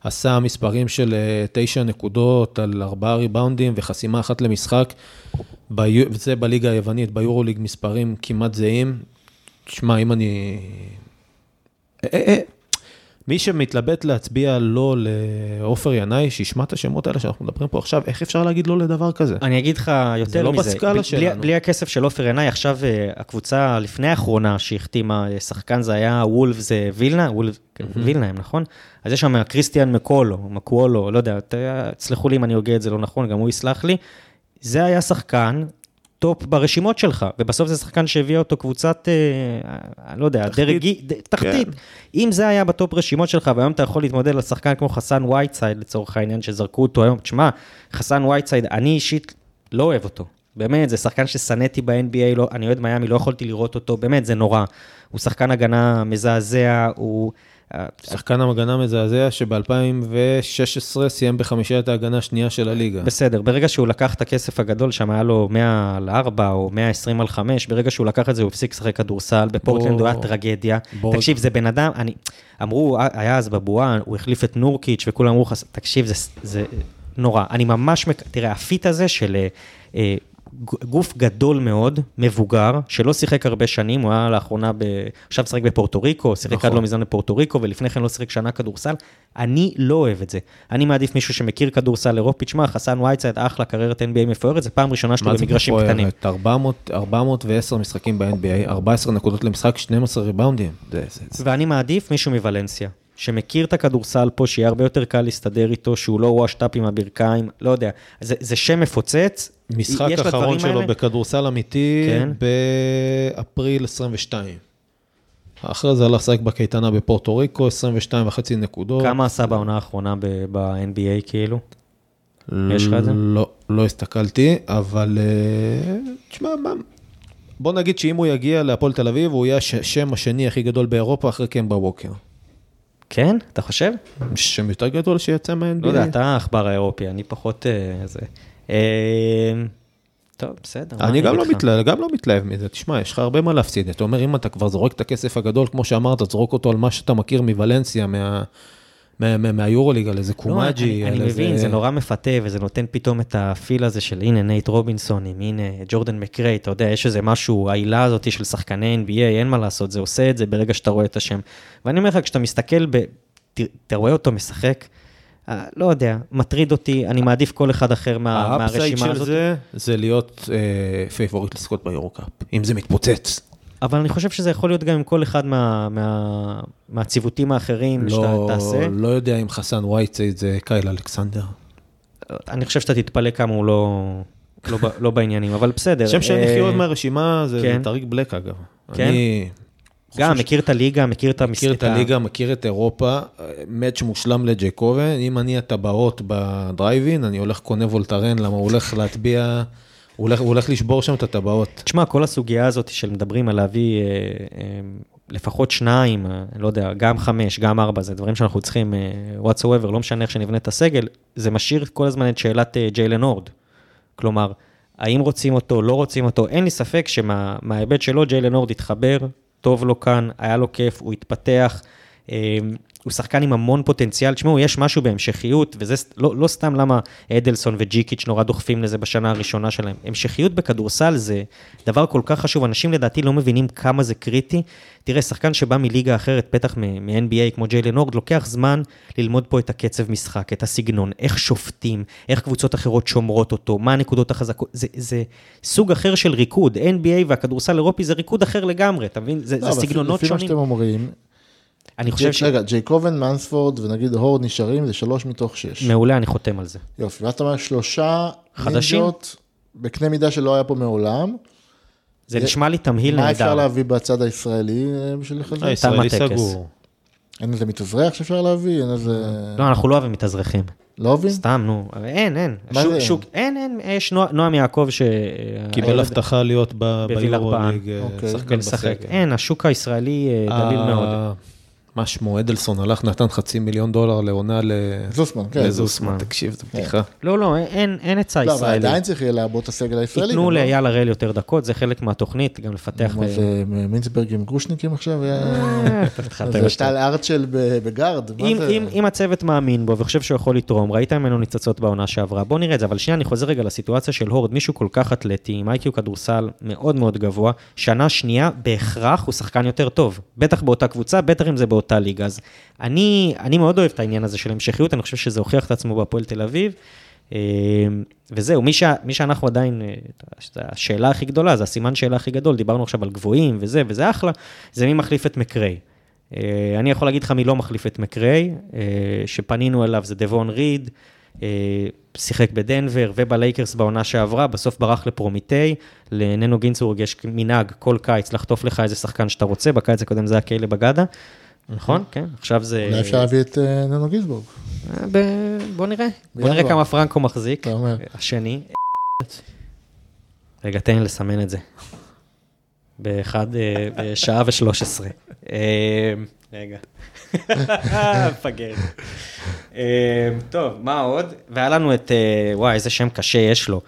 עשה מספרים של אה, תשע נקודות על ארבעה ריבאונדים וחסימה אחת למשחק, ביו- זה בליגה היוונית, ביורוליג מספרים כמעט זהים. שמע, אם אני... אה, אה, אה. מי שמתלבט להצביע לא לעופר ינאי, שישמע את השמות האלה שאנחנו מדברים פה עכשיו, איך אפשר להגיד לא לדבר כזה? אני אגיד לך יותר לא מזה, בסקאלה בלי- שלנו. בלי הכסף של עופר עיניי, עכשיו אה, הקבוצה לפני האחרונה שהחתימה אה, שחקן, זה היה וולפס אה, וילנה, וולף, וילנה, נכון? אז יש שם קריסטיאן מקולו, מקוולו, לא יודע, תסלחו לי אם אני הוגה את זה לא נכון, גם הוא יסלח לי. זה היה שחקן top ברשימות שלך, ובסוף זה שחקן שהביא אותו קבוצת, אה, לא יודע, תחתית. דרג, ד- תחתית. אם זה היה ב top רשימות שלך, והיום אתה יכול להתמודד על שחקן כמו חסן וייטסייד, לצורך העניין, שזרקו אותו היום, תשמע, חסן וייטסייד, אני אישית לא אוהב אותו. באמת, זה שחקן ששנאתי ב-NBA, לא, אני אוהד מיאמי, לא יכולתי לראות אותו, באמת, זה נורא. הוא שחקן הגנה מזעזע, הוא... אה, שחקן הגנה מזעזע שב-2016 סיים בחמישיית ההגנה השנייה של הליגה. בסדר, ברגע שהוא לקח את הכסף הגדול, שם היה לו 100 על 4 או 120 על 5, ברגע שהוא לקח את זה, הוא הפסיק לשחק כדורסל, בפורטלנד הוא היה טרגדיה. בוא- תקשיב, זה בן אדם, אני, אמרו, היה אז בבועה, הוא החליף את נורקיץ' וכולם אמרו לך, תקשיב, זה, זה נורא. אני ממש, מק- תראה, ה fit הזה של אה, גוף גדול מאוד, מבוגר, שלא שיחק הרבה שנים, הוא היה לאחרונה, ב... עכשיו משחק בפורטו ריקו, שיחק נכון. עד לא מזמן בפורטו ריקו, ולפני כן לא שיחק שנה כדורסל. אני לא אוהב את זה. אני מעדיף מישהו שמכיר כדורסל אירופי. תשמע, חסן וייטסייד, אחלה, קריירת NBA מפוארת, זה פעם ראשונה שלו במגרשים מפוארת? קטנים. 400 410 משחקים ב-NBA, 14 נקודות למשחק, 12 ריבאונדים. ואני מעדיף מישהו מוולנסיה, שמכיר את הכדורסל פה, שיהיה הרבה יותר קל להסתדר איתו, שהוא לא וושטאפ עם הברכיים, לא יודע. זה, זה שם מפוצץ. משחק אחרון שלו האלה- בכדורסל אמיתי כן. באפריל 22. אחרי זה הלך לשחק בקייטנה בפורטו ריקו, 22 וחצי נקודות. כמה עשה בעונה האחרונה ב-NBA כאילו? יש לך את זה? לא, לא הסתכלתי, אבל אה, תשמע. בוא נגיד שאם הוא יגיע להפועל תל אביב, הוא יהיה השם השני הכי גדול באירופה אחרי קמבה ווקר. כן? אתה חושב? שם יותר גדול שיצא מה-NBA. לא יודע, אתה העכבר האירופי, אני פחות... אה, זה. אה, טוב, בסדר. אני גם לא, לך? מתלהב, גם לא מתלהב מזה, תשמע, יש לך הרבה מה להפסיד. אתה אומר, אם אתה כבר זורק את הכסף הגדול, כמו שאמרת, זרוק אותו על מה שאתה מכיר מוולנסיה, מה, מהיורוליג, על איזה לא, קומאג'ה, אני. מבין, זה נורא מפתה, וזה נותן פתאום את ה feel הזה של הנה נייט רובינסונים, הנה ג'ורדן מקריי, אתה יודע, יש איזה משהו, ההילה הזאת של שחקני NBA, אין מה לעשות, זה עושה את זה ברגע שאתה רואה את השם. ואני אומר לך, כשאתה מסתכל, אתה רואה אותו משחק, אה, לא יודע, מטריד אותי, אני מעדיף כל אחד אחר מה, ה upside מהרשימה של הזאת. זה, זה להיות אה, favorite לזכות ביורו-קאפ, אם זה מתפוצץ. אבל אני חושב שזה יכול להיות גם עם כל אחד מה, מה, מהציוותים האחרים שאתה לא, תעשה. לא יודע אם חסן וייטסייד זה קייל אלכסנדר. אני חושב שאתה תתפלא כמה הוא לא, לא, לא בעניינים, אבל בסדר. שם שאני אה, הכי אוהב מהרשימה זה כן. טריק בלק אגב. כן? אני גם חושב מכיר את הליגה, מכיר את מכיר את הליגה, מכיר את אירופה, match מושלם לג'ייקובן, אם אני הטבעות בדרייבין, אני הולך קונה וולטרן, למה הוא הולך להטביע, הוא הולך, הוא הולך לשבור שם את הטבעות. תשמע, כל הסוגיה הזאת של מדברים על להביא אה, אה, לפחות שניים, אה, לא יודע, גם חמש, גם ארבע, זה דברים שאנחנו צריכים, אה, whatsoever, לא משנה איך שנבנה את הסגל, זה משאיר כל הזמן את שאלת אה, ג'יילן הורד. כלומר, האם רוצים אותו, לא רוצים אותו, אין לי ספק שמההיבט שלו, ג'יילן הורד התחבר, טוב לו כאן, היה לו כיף, הוא התפתח. אה, הוא שחקן עם המון פוטנציאל, תשמעו, יש משהו בהמשכיות, וזה לא, לא סתם למה אדלסון וג'יקיץ' נורא דוחפים לזה בשנה הראשונה שלהם. המשכיות בכדורסל זה דבר כל כך חשוב, אנשים לדעתי לא מבינים כמה זה קריטי. תראה, שחקן שבא מליגה אחרת, בטח מ-NBA כמו ג'יילן הורד, לוקח זמן ללמוד פה את הקצב משחק, את הסגנון, איך שופטים, איך קבוצות אחרות שומרות אותו, מה הנקודות החזקות, זה, זה סוג אחר של ריקוד. NBA והכדורסל האירופי זה ריקוד אחר לגמרי, אתה מבין? זה, לא, זה סגנונות לפי מה שונים. שאתם אומרים, אני חושב ש... רגע, ג'ייקובן, מנספורד ונגיד הורד נשארים, זה שלוש מתוך שש. מעולה, אני חותם על זה. יופי, ואז אתה אומר שלושה חדשים? נינג'ות בקנה מידה שלא היה פה מעולם. זה זה- נשמע לי תמהיל מה אפשר נהדר. להביא בצד הישראלי אה, בשביל לחזק? הישראלי תם הטקס. סגור. אין איזה מתאזרח שאפשר להביא? אין איזה... לא, אנחנו לא אוהבים מתאזרחים. לא אוהבים? סתם, נו. אבל אין, אין. מה שוק? שוק, אין, אין. יש נוע- נועם יעקב ש... קיבל הבטחה להיות ב- בווילרבן. ביורוליג, אה, אוקיי. שחקן. בסגל. אין, השוק הישראלי אה, דליל אה, מאוד. מה שמו, אדלסון הלך, נתן חצי מיליון דולר לעונה ל- זוסמן, כן. לזוסמן, תקשיב, זו בדיחה. לא, לא, אין, אין היצע לא, אבל. עדיין צריך יהיה לעבוד את הסגל הישראלי. ייתנו לא? לאייל הראל יותר דקות, זה חלק מהתוכנית, גם לפתח... זה, מינסברג עם גרושניקים עכשיו? אה, זה יותר. שטל ארצ'ל בגארד. אם, זה? אם, אם הצוות מאמין בו וחושב שהוא יכול לתרום, ראית ממנו ניצוצות בעונה שעברה, בוא נראה את זה, אבל שנייה, אני חוזר רגע לסיטואציה של הורד, מישהו כל כך אתלטי, עם איי-קיו כדורסל מאוד מאוד גבוה, שנה שנייה, בהכרח הוא שחקן יותר טוב. בטח באותה קבוצה, בטח אם זה באותה ליגה. אז אני, אני מאוד אוהב את העניין הזה של המשכיות, אני חושב שזה הוכיח את עצמו בהפועל תל אביב. אה, וזהו, מי, ש... מי שאנחנו עדיין, אה, השאלה הכי גדולה, זה הסימן שאלה הכי גדול, דיברנו עכשיו על גבוהים וזה, וזה אחלה, זה מי מחליף את מקריי. אה, אני יכול להגיד לך מי לא מחליף את מקריי, שפנינו אליו זה דבון ריד, שיחק בדנבר ובלייקרס בעונה שעברה, בסוף ברח לפרומיטי, לננו גינצבורג יש מנהג כל קיץ לחטוף לך איזה שחקן שאתה רוצה, בקיץ הקודם זה היה קיילב אגדה, נכון? כן, עכשיו זה... אולי אפשר להביא את אה, ננו גיסבורג. אה, ב- בוא נראה, בוא נראה. כמה פרנקו מחזיק, אתה אומר. השני. רגע, תן לי לסמן את זה. באחד, אה, בשעה ושלוש עשרה. רגע. [LAUGHS] מפגר. טוב, מה עוד? והיה לנו את, וואי, איזה שם קשה יש לו.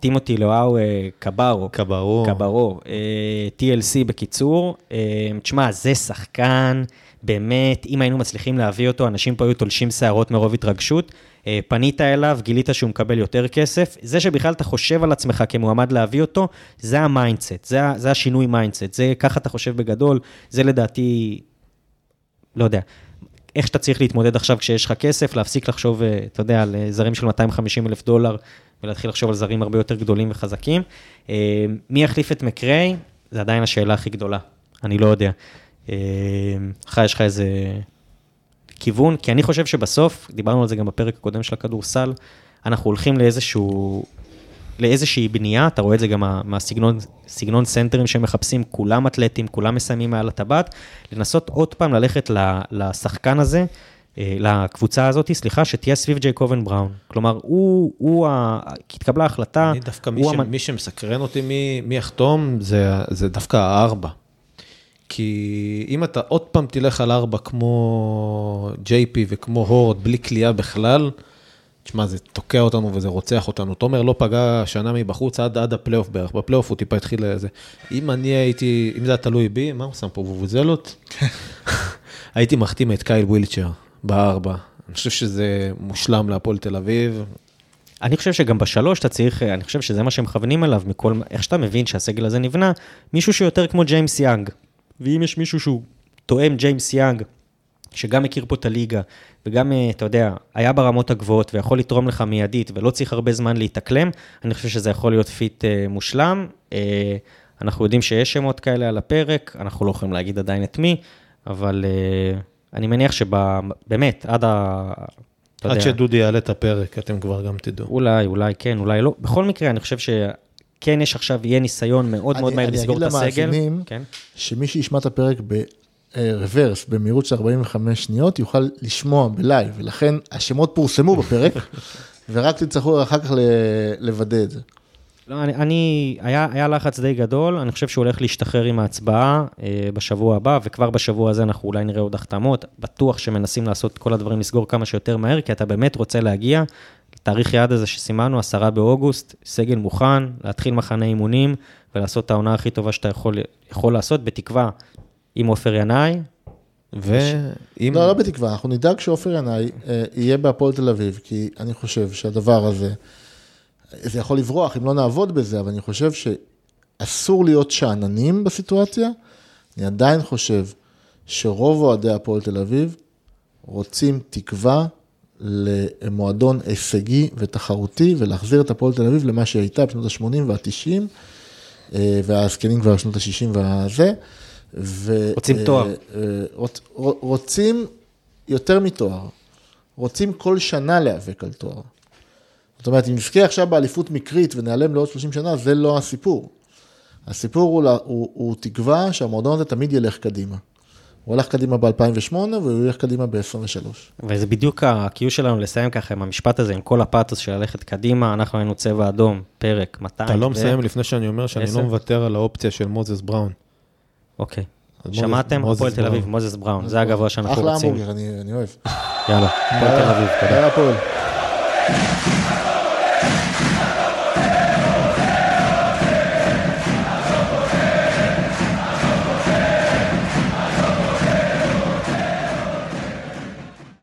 טימותי לואו קברו. קברו. קברו. TLC בקיצור. תשמע, זה שחקן, באמת, אם היינו מצליחים להביא אותו, אנשים פה היו תולשים שערות מרוב התרגשות. אה, פנית אליו, גילית שהוא מקבל יותר כסף. זה שבכלל אתה חושב על עצמך כמועמד להביא אותו, זה ה mindset, זה, זה השינוי mindset. זה ככה אתה חושב בגדול, זה לדעתי, לא יודע. איך שאתה צריך להתמודד עכשיו כשיש לך כסף, להפסיק לחשוב, אה, אתה יודע, על אה, זרים של 250 אלף דולר, ולהתחיל לחשוב על זרים הרבה יותר גדולים וחזקים. מי יחליף את מקריי? זה עדיין השאלה הכי גדולה. אני לא יודע. אה, לך יש לך איזה כיוון? כי אני חושב שבסוף, דיברנו על זה גם בפרק הקודם של הכדורסל, אנחנו הולכים לאיזשהו, לאיזושהי בנייה, אתה רואה את זה גם מה- מהסגנון סגנון סנטרים שמחפשים, כולם אתלטים, כולם מסיימים מעל הטבעת, לנסות עוד פעם ללכת לשחקן הזה, אה, לקבוצה הזאת, סליחה, שתהיה סביב ג'ייקובן בראון. כלומר, הוא, הוא, ה- התקבלה החלטה, אני דווקא, מי, הוא ש... המנ- מי שמסקרן אותי מי, מי יחתום, זה, זה דווקא הארבע. כי אם אתה עוד פעם תלך על ארבע כמו JP וכמו הורד, בלי קליעה בכלל, תשמע, זה תוקע אותנו וזה רוצח אותנו. תומר לא פגע שנה מבחוץ עד, עד הפלייאוף בערך, בפלייאוף הוא טיפה התחיל לזה. אם אני הייתי, אם זה היה תלוי בי, מה הוא שם פה, בובוזלות? [LAUGHS] הייתי מחתים את קייל ווילצ'ר בארבע. אני חושב שזה מושלם להפועל תל אביב. אני חושב שגם בשלוש אתה צריך, אני חושב שזה מה שמכוונים אליו, מכל, איך שאתה מבין שהסגל הזה נבנה, מישהו שיותר כמו ג'יימס יאנג. ואם יש מישהו שהוא תואם ג'יימס יאנג, שגם מכיר פה את הליגה, וגם, אה, אתה יודע, היה ברמות הגבוהות ויכול לתרום לך מיידית ולא צריך הרבה זמן להתאקלם, אני חושב שזה יכול להיות fit אה, מושלם. אה, אנחנו יודעים שיש שמות כאלה על הפרק, אנחנו לא יכולים להגיד עדיין את מי, אבל אה, אני מניח שבאמת, עד ה... עד יודע, שדודי יעלה את הפרק, אתם כבר גם תדעו. אולי, אולי כן, אולי לא. בכל מקרה, אני חושב שכן יש עכשיו, יהיה ניסיון מאוד אני- מאוד מהר אני לסגור את אגיד הסגל. למאזינים, כן. שמי שישמע את הפרק ברוורס, במהירות של 45 שניות, יוכל לשמוע בלייב, ולכן השמות פורסמו בפרק, [LAUGHS] ורק תצטרכו אחר כך לוודא את זה. לא, אני, אני היה, היה לחץ די גדול, אני חושב שהוא הולך להשתחרר עם ההצבעה אה, בשבוע הבא, וכבר בשבוע הזה אנחנו אולי נראה עוד החתמות. בטוח שמנסים לעשות כל הדברים, לסגור כמה שיותר מהר, כי אתה באמת רוצה להגיע לתאריך יעד הזה שסימנו, 10 באוגוסט, סגל מוכן, להתחיל מחנה אימונים, ולעשות את העונה הכי טובה שאתה יכול, יכול לעשות, בתקווה עם עופר ינאי, ואם... לא, לא בתקווה, אנחנו נדאג שעופר ינאי אה, יהיה בהפועל תל אביב, כי אני חושב שהדבר הזה, זה יכול לברוח אם לא נעבוד בזה, אבל אני חושב שאסור להיות שאננים בסיטואציה. אני עדיין חושב שרוב אוהדי הפועל תל אביב רוצים תקווה למועדון הישגי ותחרותי, ולהחזיר את הפועל תל אביב למה שהייתה בשנות ה-80 וה-90, והזקנים כבר בשנות ה-60 והזה. ו- רוצים תואר. אה, אה, רוצ, רוצים יותר מתואר, רוצים כל שנה להיאבק על תואר. זאת אומרת, אם נזכה עכשיו באליפות מקרית ונעלם לעוד 30 שנה, זה לא הסיפור. הסיפור הוא, הוא, הוא תקווה שהמועדון הזה תמיד ילך קדימה. הוא הלך קדימה ב-2008 והוא ילך קדימה ב-2023. וזה בדיוק ה-Q שלנו לסיים ככה עם המשפט הזה, עם כל הפאתוס של ללכת קדימה, אנחנו היינו צבע אדום, פרק 200. אתה לא מסיים לפני שאני אומר שאני עשר. לא מוותר על האופציה של מוזס בראון. אוקיי. שמעתם? הפועל תל אביב. מוזס בראון, זה הגבוה שאנחנו אחלה רוצים. המבורגר, אני, אני אוהב. יאללה, הפועל תל אביב, תודה. יאללה, הפועל.